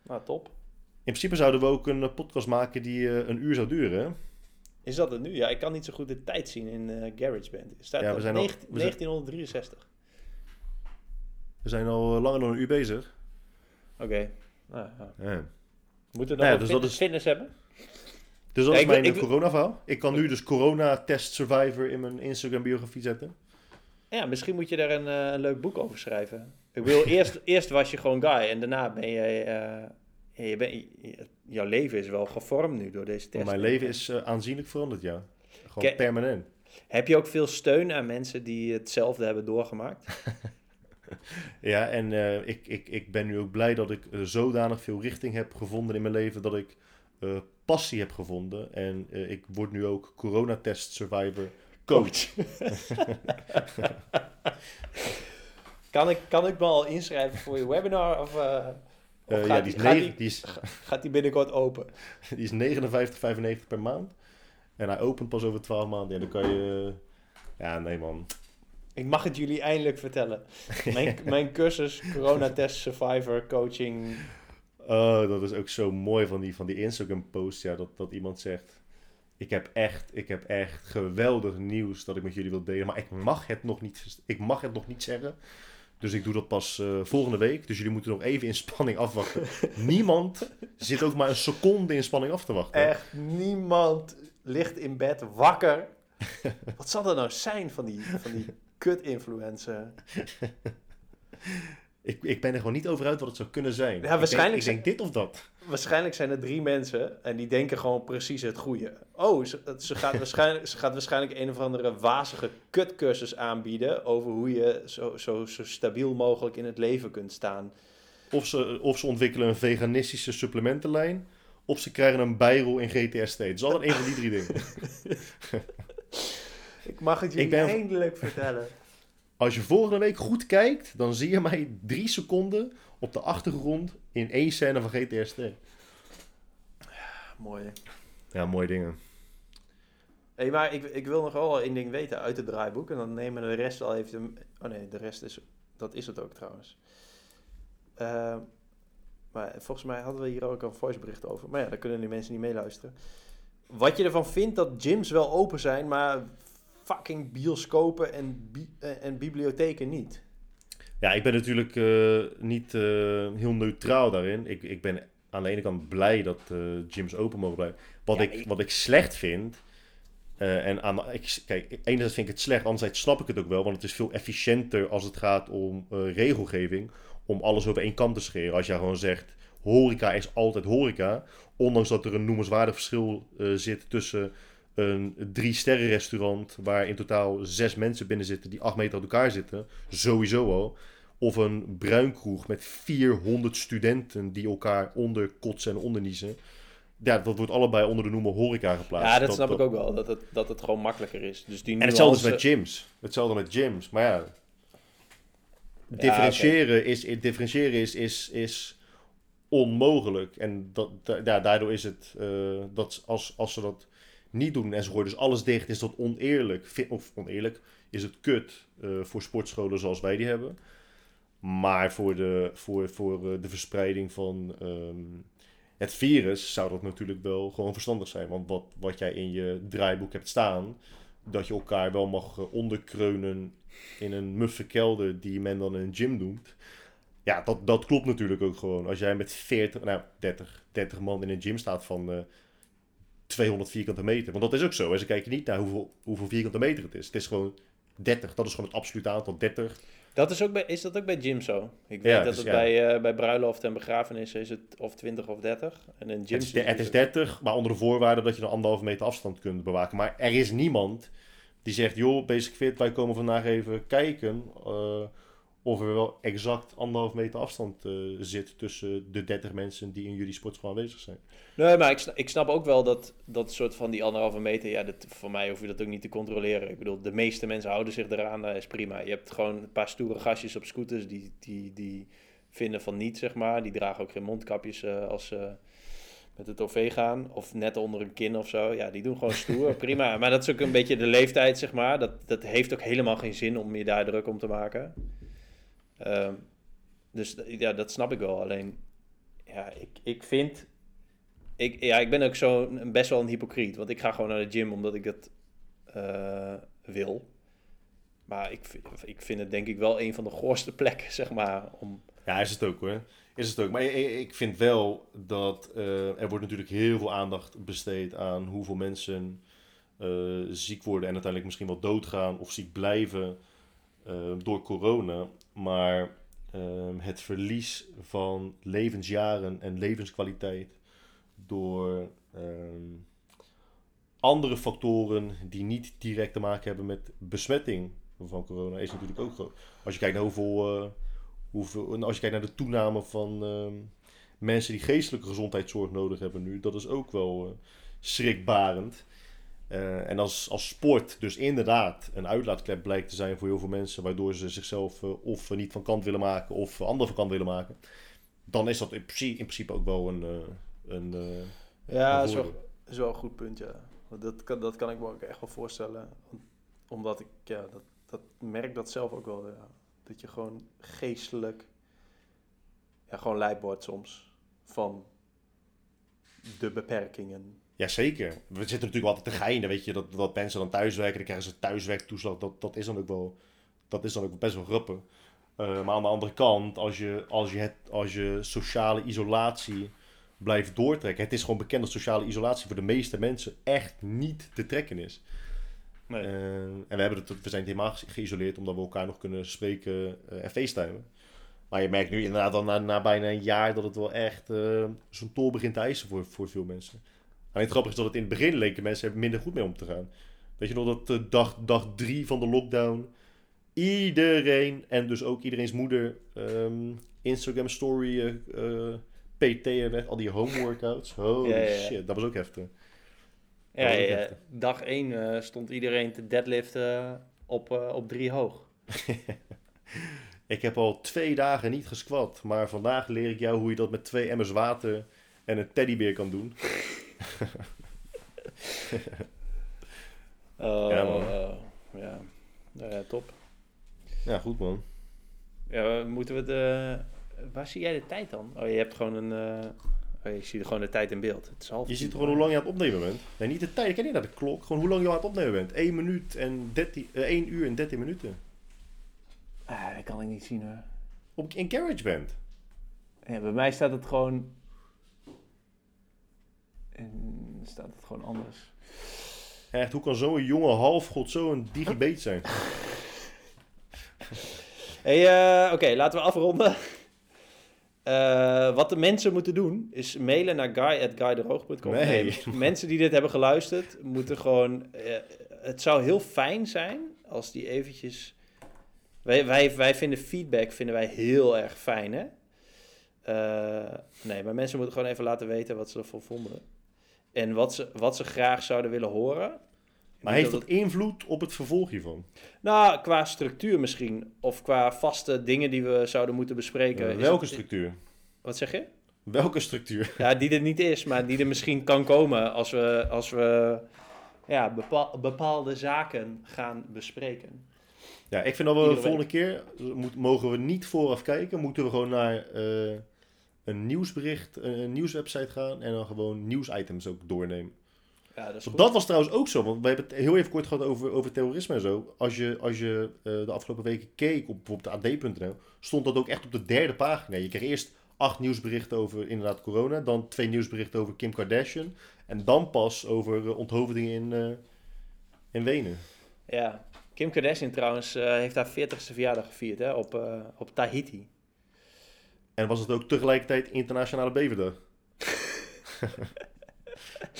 Nou, top.
In principe zouden we ook een eh, podcast maken die eh, een uur zou duren. hè?
Is dat het nu? Ja, ik kan niet zo goed de tijd zien in eh GarageBand. Staat
Ja, we zijn al-
19
we zijn-
1963.
We zijn al langer dan een uur bezig.
Oké. Nou, ja.
Ja.
Moeten we nog
Ja,
een
dus
fitness,
dat is-
fitness hebben?
Dus dat is
ik
mijn
ik
corona-verhaal. Ik kan nu dus corona-test survivor in mijn Instagram-biografie zetten.
Ja, misschien moet je daar een, een leuk boek over schrijven. Ik wil eerst, eerst was je gewoon guy en daarna ben je. eh, je bent, je- jouw leven is wel gevormd nu door deze test.
mijn leven is eh, aanzienlijk veranderd, ja. Gewoon
Ke-
permanent.
Heb je ook veel steun aan mensen die hetzelfde hebben doorgemaakt?
Ja, en eh, ik, ik, ik ben nu ook blij dat ik zodanig veel richting heb gevonden in mijn leven dat ik passie heb gevonden. En ik word nu ook coronatest survivor coach.
kan, ik, kan ik me al inschrijven voor je webinar? Of, eh, of
Eh,
gaat,
ja, die is,
gaat, die,
die, is,
gaat die binnenkort open?
die is 59,95 per maand. En hij opent pas over 12 maanden. En dan kan je... ja, nee man.
Ik mag het jullie eindelijk vertellen. Mijn, mijn cursus Corona-test Survivor Coaching.
Oh, dat is ook zo mooi van die, van die Instagram-post. Ja, dat, dat iemand zegt... Ik heb, echt, ik heb echt geweldig nieuws dat ik met jullie wil delen. Maar ik mag het nog niet, ik mag het nog niet zeggen. Dus ik doe dat pas eh, volgende week. Dus jullie moeten nog even in spanning afwachten. Niemand zit ook maar een seconde in spanning af te wachten.
Echt niemand ligt in bed wakker. Wat zal dat nou zijn van die, van die kut-influencer?
Ik, ik ben er gewoon niet over uit wat het zou kunnen zijn.
Ja, waarschijnlijk
Ik denk, ik denk dit of dat.
Waarschijnlijk zijn er drie mensen en die denken gewoon precies het goede. Oh, ze, ze, gaat waarschijnlijk, ze gaat waarschijnlijk een of andere wazige kutcursus aanbieden over hoe je zo, zo, zo stabiel mogelijk in het leven kunt staan.
Of ze, of ze ontwikkelen een veganistische supplementenlijn. Of ze krijgen een bijrol in GTS Het is altijd een van die drie dingen.
Ik mag het jullie
ben-
eindelijk vertellen.
Als je volgende week goed kijkt, dan zie je mij drie seconden op de achtergrond in één scène van GTS
Mooi.
Ja, mooie dingen.
Hey, maar ik, ik wil nog wel één ding weten uit het draaiboek. En dan nemen we de rest al even... Oh nee, de rest is... Dat is het ook trouwens. Eh, maar volgens mij hadden we hier ook een voicebericht over. Maar ja, daar kunnen die mensen niet meeluisteren. Wat je ervan vindt dat gyms wel open zijn, maar fucking bioscopen en, bi- eh, en bibliotheken niet.
Ja, ik ben natuurlijk eh, niet eh, heel neutraal daarin. Ik, ik ben aan de ene kant blij dat eh, gyms open mogen blijven. Wat,
Ja,
ik,
ik-
wat ik slecht vind. en aan, ik, kijk, enerzijds vind ik het slecht, anderzijds snap ik het ook wel. Want het is veel efficiënter als het gaat om regelgeving. Om alles over één kant te scheren. Als jij gewoon zegt: horeca is altijd horeca. Ondanks dat er een noemenswaardig verschil zit tussen een drie sterren restaurant waar in totaal zes mensen binnen zitten die acht meter uit elkaar zitten, sowieso al. Of een bruinkroeg met 400 studenten die elkaar onderkotsen en onderniezen. Ja, dat wordt allebei onder de noemer horeca geplaatst.
Ja, dat, snap ik ook wel. Dat het, dat het gewoon makkelijker is. Dus die
En hetzelfde met gyms. Hetzelfde met gyms. Maar ja, differentiëren, is, differentiëren is, is, is onmogelijk. En dat, da- ja, daardoor is het, eh, dat als, als ze dat niet doen en ze gooien dus alles dicht, is dat oneerlijk. Of oneerlijk, is het kut eh, voor sportscholen zoals wij die hebben. Maar voor de, voor, voor eh, de verspreiding van ehm, het virus zou dat natuurlijk wel gewoon verstandig zijn. Want wat, wat jij in je draaiboek hebt staan, dat je elkaar wel mag eh, onderkreunen in een muffe kelder die men dan een gym noemt. Ja, dat, dat klopt natuurlijk ook gewoon. Als jij met 40, nou 30, 30 man in een gym staat van 200 vierkante meter. Want dat is ook zo. hè. Ze kijken niet naar hoeveel, hoeveel vierkante meter het is. Het is gewoon 30. Dat is gewoon het absolute aantal 30.
Dat is, ook bij, is dat ook bij gym zo? Ik weet
Ja,
dat
dus
het
ja.
bij, eh bij bruiloften en begrafenissen is het of 20 of 30. En in
Het
gyms
is, de- het is 30, maar onder de voorwaarde dat je een anderhalve meter afstand kunt bewaken. Maar er is niemand die zegt, joh, Basic Fit, wij komen vandaag even kijken eh, of er wel exact anderhalve meter afstand eh, zit tussen de 30 mensen die in jullie sportschool aanwezig zijn.
Nee, maar ik snap, ik snap ook wel dat, dat soort van die anderhalve meter, ja, dat, voor mij hoef je dat ook niet te controleren. Ik bedoel, de meeste mensen houden zich eraan, dat is prima. Je hebt gewoon een paar stoere gastjes op scooters die, die, die vinden van niet, zeg maar. Die dragen ook geen mondkapjes eh, als ze met het OV gaan, of net onder een kin of zo. Ja, die doen gewoon stoer, prima. Maar dat is ook een beetje de leeftijd, zeg maar. Dat, dat heeft ook helemaal geen zin om je daar druk om te maken. Ehm, dus ja, dat snap ik wel. Alleen, ja, ik, ik vind ik, ja, ik ben ook zo best wel een hypocriet. Want ik ga gewoon naar de gym omdat ik het eh, wil. Maar ik, ik vind het denk ik wel een van de goorste plekken, zeg maar. Om,
Ja, is het ook hoor. Is het ook. Maar ik, vind wel dat eh, er wordt natuurlijk heel veel aandacht besteed aan hoeveel mensen eh, ziek worden en uiteindelijk misschien wel doodgaan of ziek blijven door corona. Maar ehm, het verlies van levensjaren en levenskwaliteit door ehm, andere factoren die niet direct te maken hebben met besmetting van corona is natuurlijk ook groot. Als je kijkt naar hoeveel, eh, hoeveel als je kijkt naar de toename van ehm, mensen die geestelijke gezondheidszorg nodig hebben nu, dat is ook wel eh, schrikbarend. Eh, en als, als sport dus inderdaad een uitlaatklep blijkt te zijn voor heel veel mensen, waardoor ze zichzelf eh, of niet van kant willen maken of anderen van kant willen maken, dan is dat in principe, in principe ook wel een, eh, een,
ja, dat is wel,
voordeel.
is wel een goed punt, ja. Dat kan, dat kan ik me ook echt wel voorstellen. Omdat ik, ja, dat, dat merk dat zelf ook wel. Ja. Dat je gewoon geestelijk, ja, gewoon lijp wordt soms van de beperkingen.
Jazeker. We zitten natuurlijk altijd te geinen, weet je, dat, dat mensen dan thuiswerken, dan krijgen ze thuiswerktoeslag. Dat, dat is dan ook wel, dat is dan ook best wel grappig. Eh, maar aan de andere kant, als je, als, je het, als je sociale isolatie blijft doortrekken. Het is gewoon bekend dat sociale isolatie voor de meeste mensen echt niet te trekken is.
Nee.
Eh, en we, hebben het, we zijn helemaal ge- geïsoleerd omdat we elkaar nog kunnen spreken eh, en facetimen. Maar je merkt nu inderdaad al na, na bijna een jaar dat het wel echt zo'n tol begint te eisen voor, voor veel mensen. Alleen het grappige is dat het in het begin leken mensen er minder goed mee om te gaan. Weet je nog dat eh, dag, dag drie van de lockdown iedereen en dus ook iedereen's moeder ehm, Instagram story eh, eh, PT'en werd, al die home workouts. Holy
Ja, ja, ja.
shit, dat was ook heftig.
Ja,
Dat ook
ja,
heftig.
dag 1 stond iedereen te deadliften op, eh, op drie hoog.
Ik heb al twee dagen niet gesquat, maar vandaag leer ik jou hoe je dat met twee emmers water en een teddybeer kan doen.
Oh,
Ja, man.
oh, ja. Nou ja, top.
Ja, goed man.
Ja, moeten we de... Waar zie jij de tijd dan? Oh, je hebt gewoon een... eh, Oh, je ziet gewoon de tijd in beeld. Het is half
Je ziet gewoon hoe lang je aan het opnemen bent. Nee, niet de tijd, ik kijk niet naar de klok. Gewoon hoe lang je aan het opnemen bent. 1 minuut en 13, eh, 1 uur en 13 minuten.
Ah, dat kan ik niet zien hoor.
Op, in GarageBand.
Ja, bij mij staat het gewoon... En staat het gewoon anders.
Echt, hoe kan zo'n jonge halfgod zo'n digibate zijn?
Hey, eh, oké, laten we afronden. Eh, wat de mensen moeten doen, is mailen naar guy.guydroog.com.
Nee.
mensen die dit hebben geluisterd, moeten gewoon... eh, het zou heel fijn zijn als die eventjes... Wij, wij, wij vinden feedback vinden wij heel erg fijn, hè? Eh, nee, maar mensen moeten gewoon even laten weten wat ze ervan vonden. En wat ze, wat ze graag zouden willen horen.
Maar heeft
dat
dat invloed op het vervolg hiervan?
Nou, qua structuur misschien. Of qua vaste dingen die we zouden moeten bespreken.
Eh, welke
het-
structuur?
Wat zeg je?
Welke structuur?
Ja, die er niet is, maar die er misschien kan komen als we, als we ja, bepaal- bepaalde zaken gaan bespreken.
Ja, ik vind dat we de volgende keer, moet, mogen we niet vooraf kijken, moeten we gewoon naar eh, een nieuwsbericht, een nieuwswebsite gaan en dan gewoon nieuwsitems ook doornemen.
Ja, dat
was trouwens ook zo, want we hebben het heel even kort gehad over, over terrorisme en zo. Als je, als je eh, de afgelopen weken keek op bijvoorbeeld ad.nl, stond dat ook echt op de derde pagina. Je kreeg eerst acht nieuwsberichten over inderdaad corona, dan twee nieuwsberichten over Kim Kardashian en dan pas over eh, onthoofdingen in, eh, in Wenen.
Ja. Kim Kardashian trouwens eh, heeft haar 40ste verjaardag gevierd hè, op, eh, op Tahiti.
En was het ook tegelijkertijd internationale beverdag?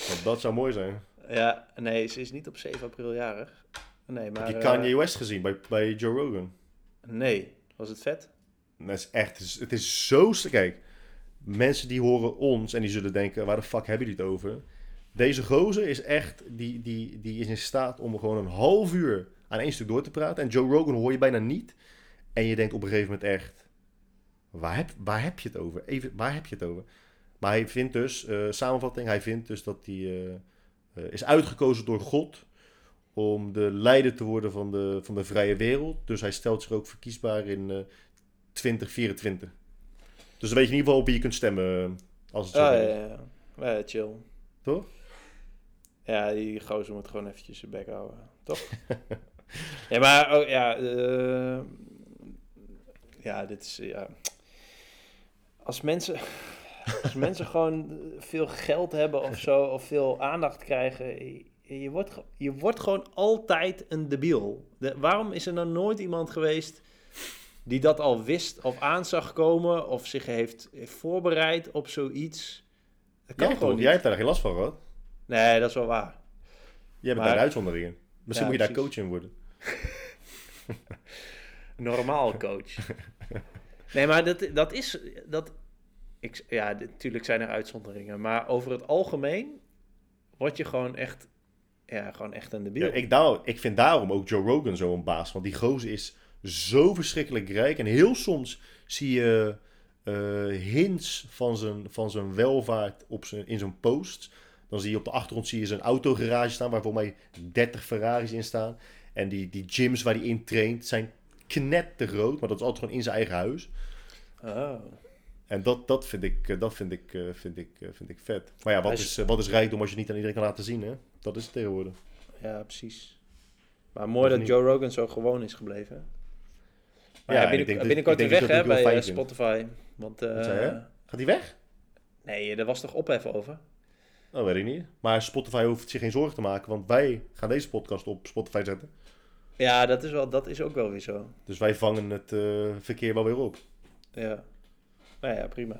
Want dat zou mooi zijn.
Ja, nee, ze is niet op 7 april jarig. Nee, maar...
Heb je
eh,
Kanye West gezien bij, bij Joe Rogan?
nee, was het vet?
Dat is echt, het is, het is zo... Kijk, mensen die horen ons en die zullen denken, waar de fuck hebben jullie het over? Deze gozer is echt, die, die, die is in staat om gewoon een half uur aan één stuk door te praten. En Joe Rogan hoor je bijna niet. En je denkt op een gegeven moment echt, waar heb, waar heb je het over? Even, waar heb je het over? Maar hij vindt dus, eh, samenvatting, hij vindt dus dat hij eh, eh, is uitgekozen door God om de leider te worden van de, van de vrije wereld. Dus hij stelt zich ook verkiesbaar in eh, 2024. Dus dan weet je in ieder geval op wie je kunt stemmen als het zo
Ah, ja, ja, ja. Ja, chill.
Toch?
Ja, die gozer moet gewoon eventjes zijn bek houden, toch? ja, maar oh, ja, ja, dit is ja. Als mensen, als mensen gewoon veel geld hebben of zo, of veel aandacht krijgen, je, je wordt, je wordt gewoon altijd een debiel. De, waarom is er nou nooit iemand geweest die dat al wist of aan zag komen of zich heeft, heeft voorbereid op zoiets? Dat kan
Jij,
gewoon
toch?
niet.
Jij hebt daar geen last van gehad.
Nee, dat is wel waar.
Jij bent
Maar-
daar de uitzonderingen. Misschien
Ja,
moet je daar
precies.
coach in worden.
normaal coach. nee, maar dat, dat is... Dat, ik, ja, natuurlijk zijn er uitzonderingen. Maar over het algemeen word je gewoon echt... Ja, gewoon echt een debiel.
Ja, ik, daar, ik vind daarom ook Joe Rogan zo'n baas. Want die gozer is zo verschrikkelijk rijk. En heel soms zie je eh, hints van zijn, van zijn welvaart op zijn, in zijn posts. Dan zie je op de achtergrond zie je zijn autogarage staan, waar volgens mij 30 Ferraris in staan. En die, die gyms waar hij in traint zijn knettergroot, maar dat is altijd gewoon in zijn eigen huis.
Oh.
En dat, dat, vind, ik, eh, dat vind, ik, eh, vind, ik, eh, vind ik vet. Maar ja, wat
is-
wat is rijkdom als je niet aan iedereen kan laten zien, hè? Dat is het tegenwoordig.
Ja, precies. Maar mooi dat? Joe Rogan zo gewoon is gebleven. Maar
Ja,
ja, binnen-
denk
binnenkort
ik
weer weg hè, bij
vind.
Spotify. Want,
zei? Gaat hij weg?
nee, er was toch ophef over?
Dat weet ik niet. Maar Spotify hoeft zich geen zorgen te maken, want wij gaan deze podcast op Spotify zetten.
Ja, dat is, wel, dat is ook wel weer zo.
Dus wij vangen het verkeer wel weer op.
Ja. Nou ja, prima.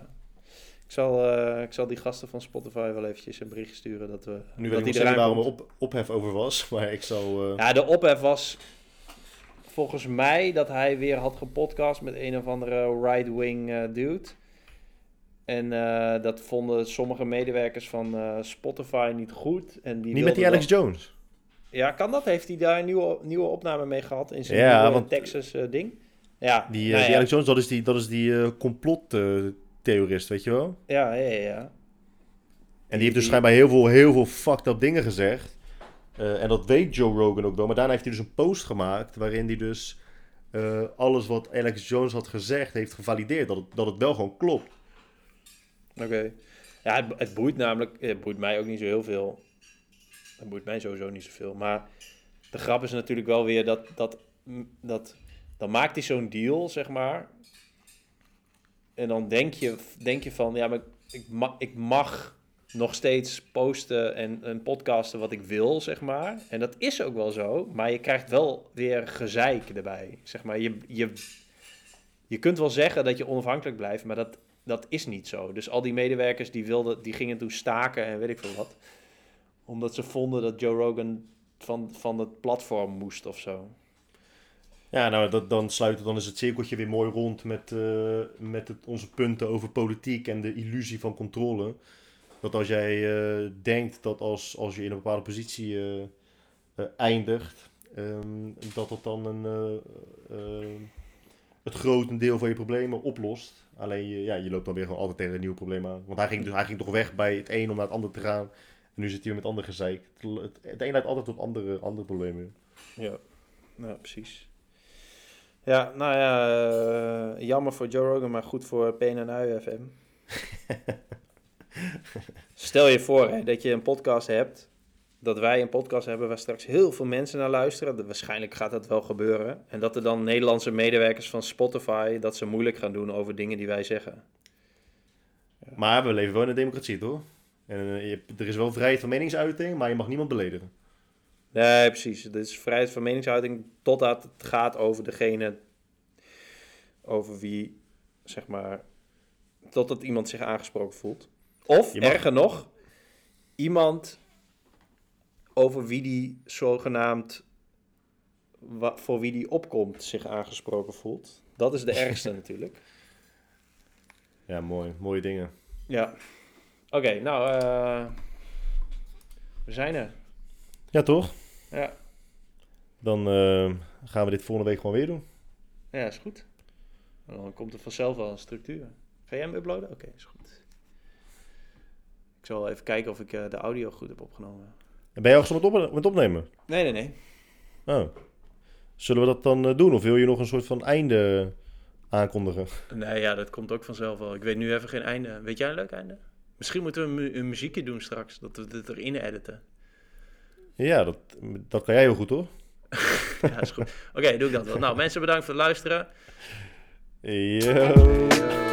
Ik zal, eh, ik zal die gasten van Spotify wel eventjes een berichtje sturen dat we
Nu
dat
weet ik waarom er op, ophef over was, maar ik zal... eh,
Ja, de ophef was volgens mij dat hij weer had gepodcast met een of andere right-wing eh, dude. En dat vonden sommige medewerkers van Spotify niet goed. En die
niet met die Alex Jones.
Ja, kan dat? Heeft hij daar een nieuwe, nieuwe opname mee gehad in zijn
Ja,
nieuwe
want-
Texas ding? Ja,
Die, eh,
nou
die. Alex Jones, dat is die, dat is die eh, complottheorist, weet je wel?
ja, ja, ja.
En die heeft dus schijnbaar heel veel, heel veel fucked up dingen gezegd. Eh, en dat weet Joe Rogan ook wel. Maar daarna heeft hij dus een post gemaakt waarin hij dus alles wat Alex Jones had gezegd heeft gevalideerd. Dat het, dat het wel gewoon klopt.
Oké. Ja, het, het boeit namelijk, het boeit mij ook niet zo heel veel. Het boeit mij sowieso niet zoveel. Maar de grap is natuurlijk wel weer dat, dat, dat dan maakt hij zo'n deal, zeg maar. En dan denk je, denk je van, ja, maar ik ik mag nog steeds posten en, en podcasten wat ik wil, zeg maar. En dat is ook wel zo, maar je krijgt wel weer gezeik erbij, zeg maar. Je, je, je kunt wel zeggen dat je onafhankelijk blijft, maar dat, dat is niet zo. Dus al die medewerkers die, wilden, die gingen toen staken en weet ik veel wat. Omdat ze vonden dat Joe Rogan van, van het platform moest of zo.
Ja, nou, dat, dan sluit dan is het cirkeltje weer mooi rond met, eh, met het, onze punten over politiek en de illusie van controle. Dat als jij eh, denkt dat als, als je in een bepaalde positie eh, eindigt, ehm, dat dat dan een, eh, eh, het grotendeel van je problemen oplost. Alleen je, ja, je loopt dan weer gewoon altijd tegen een nieuw probleem aan. Want hij ging, dus, hij ging toch weg bij het een om naar het ander te gaan. En nu zit hij weer met ander gezeik. Het, het, het een leidt altijd tot andere, andere problemen.
Ja, nou precies. Ja, nou ja, eh, jammer voor Joe Rogan, maar goed voor PNNU FM. Stel je voor hè, dat je een podcast hebt, dat wij een podcast hebben waar straks heel veel mensen naar luisteren. Dat- Waarschijnlijk gaat dat wel gebeuren. En dat er dan Nederlandse medewerkers van Spotify dat ze moeilijk gaan doen over dingen die wij zeggen.
Maar we leven wel in een democratie, toch? En eh, je er is wel vrijheid van meningsuiting, maar je mag niemand beledigen.
Nee, precies. Dit is vrijheid van meningsuiting totdat het gaat over degene over wie, zeg maar, totdat iemand zich aangesproken voelt. Of,
mag-
erger nog, iemand over wie die zogenaamd, voor wie die opkomt, zich aangesproken voelt. Dat is de ergste natuurlijk.
Ja, mooi. Mooie dingen.
Ja. Oké, nou, eh, we zijn er.
Ja, toch?
Ja,
Dan eh, gaan we dit volgende week gewoon weer doen.
ja is goed. En dan komt er vanzelf wel een structuur. Ga jij hem uploaden? Oké, is goed. Ik zal even kijken of ik eh, de audio goed heb opgenomen.
En ben je al gestopt met, op met opnemen?
Nee, nee, nee.
Oh. Zullen we dat dan eh, doen? Of wil je nog een soort van einde aankondigen?
Nee, ja, dat komt ook vanzelf wel. Ik weet nu even geen einde. Weet jij een leuk einde? Misschien moeten we een, mu- een muziekje doen straks, dat we dit erin editen.
Ja, dat, dat kan jij heel goed, hoor.
Ja, is goed. Oké, doe ik dat wel. Nou, mensen bedankt voor het luisteren.
Yo.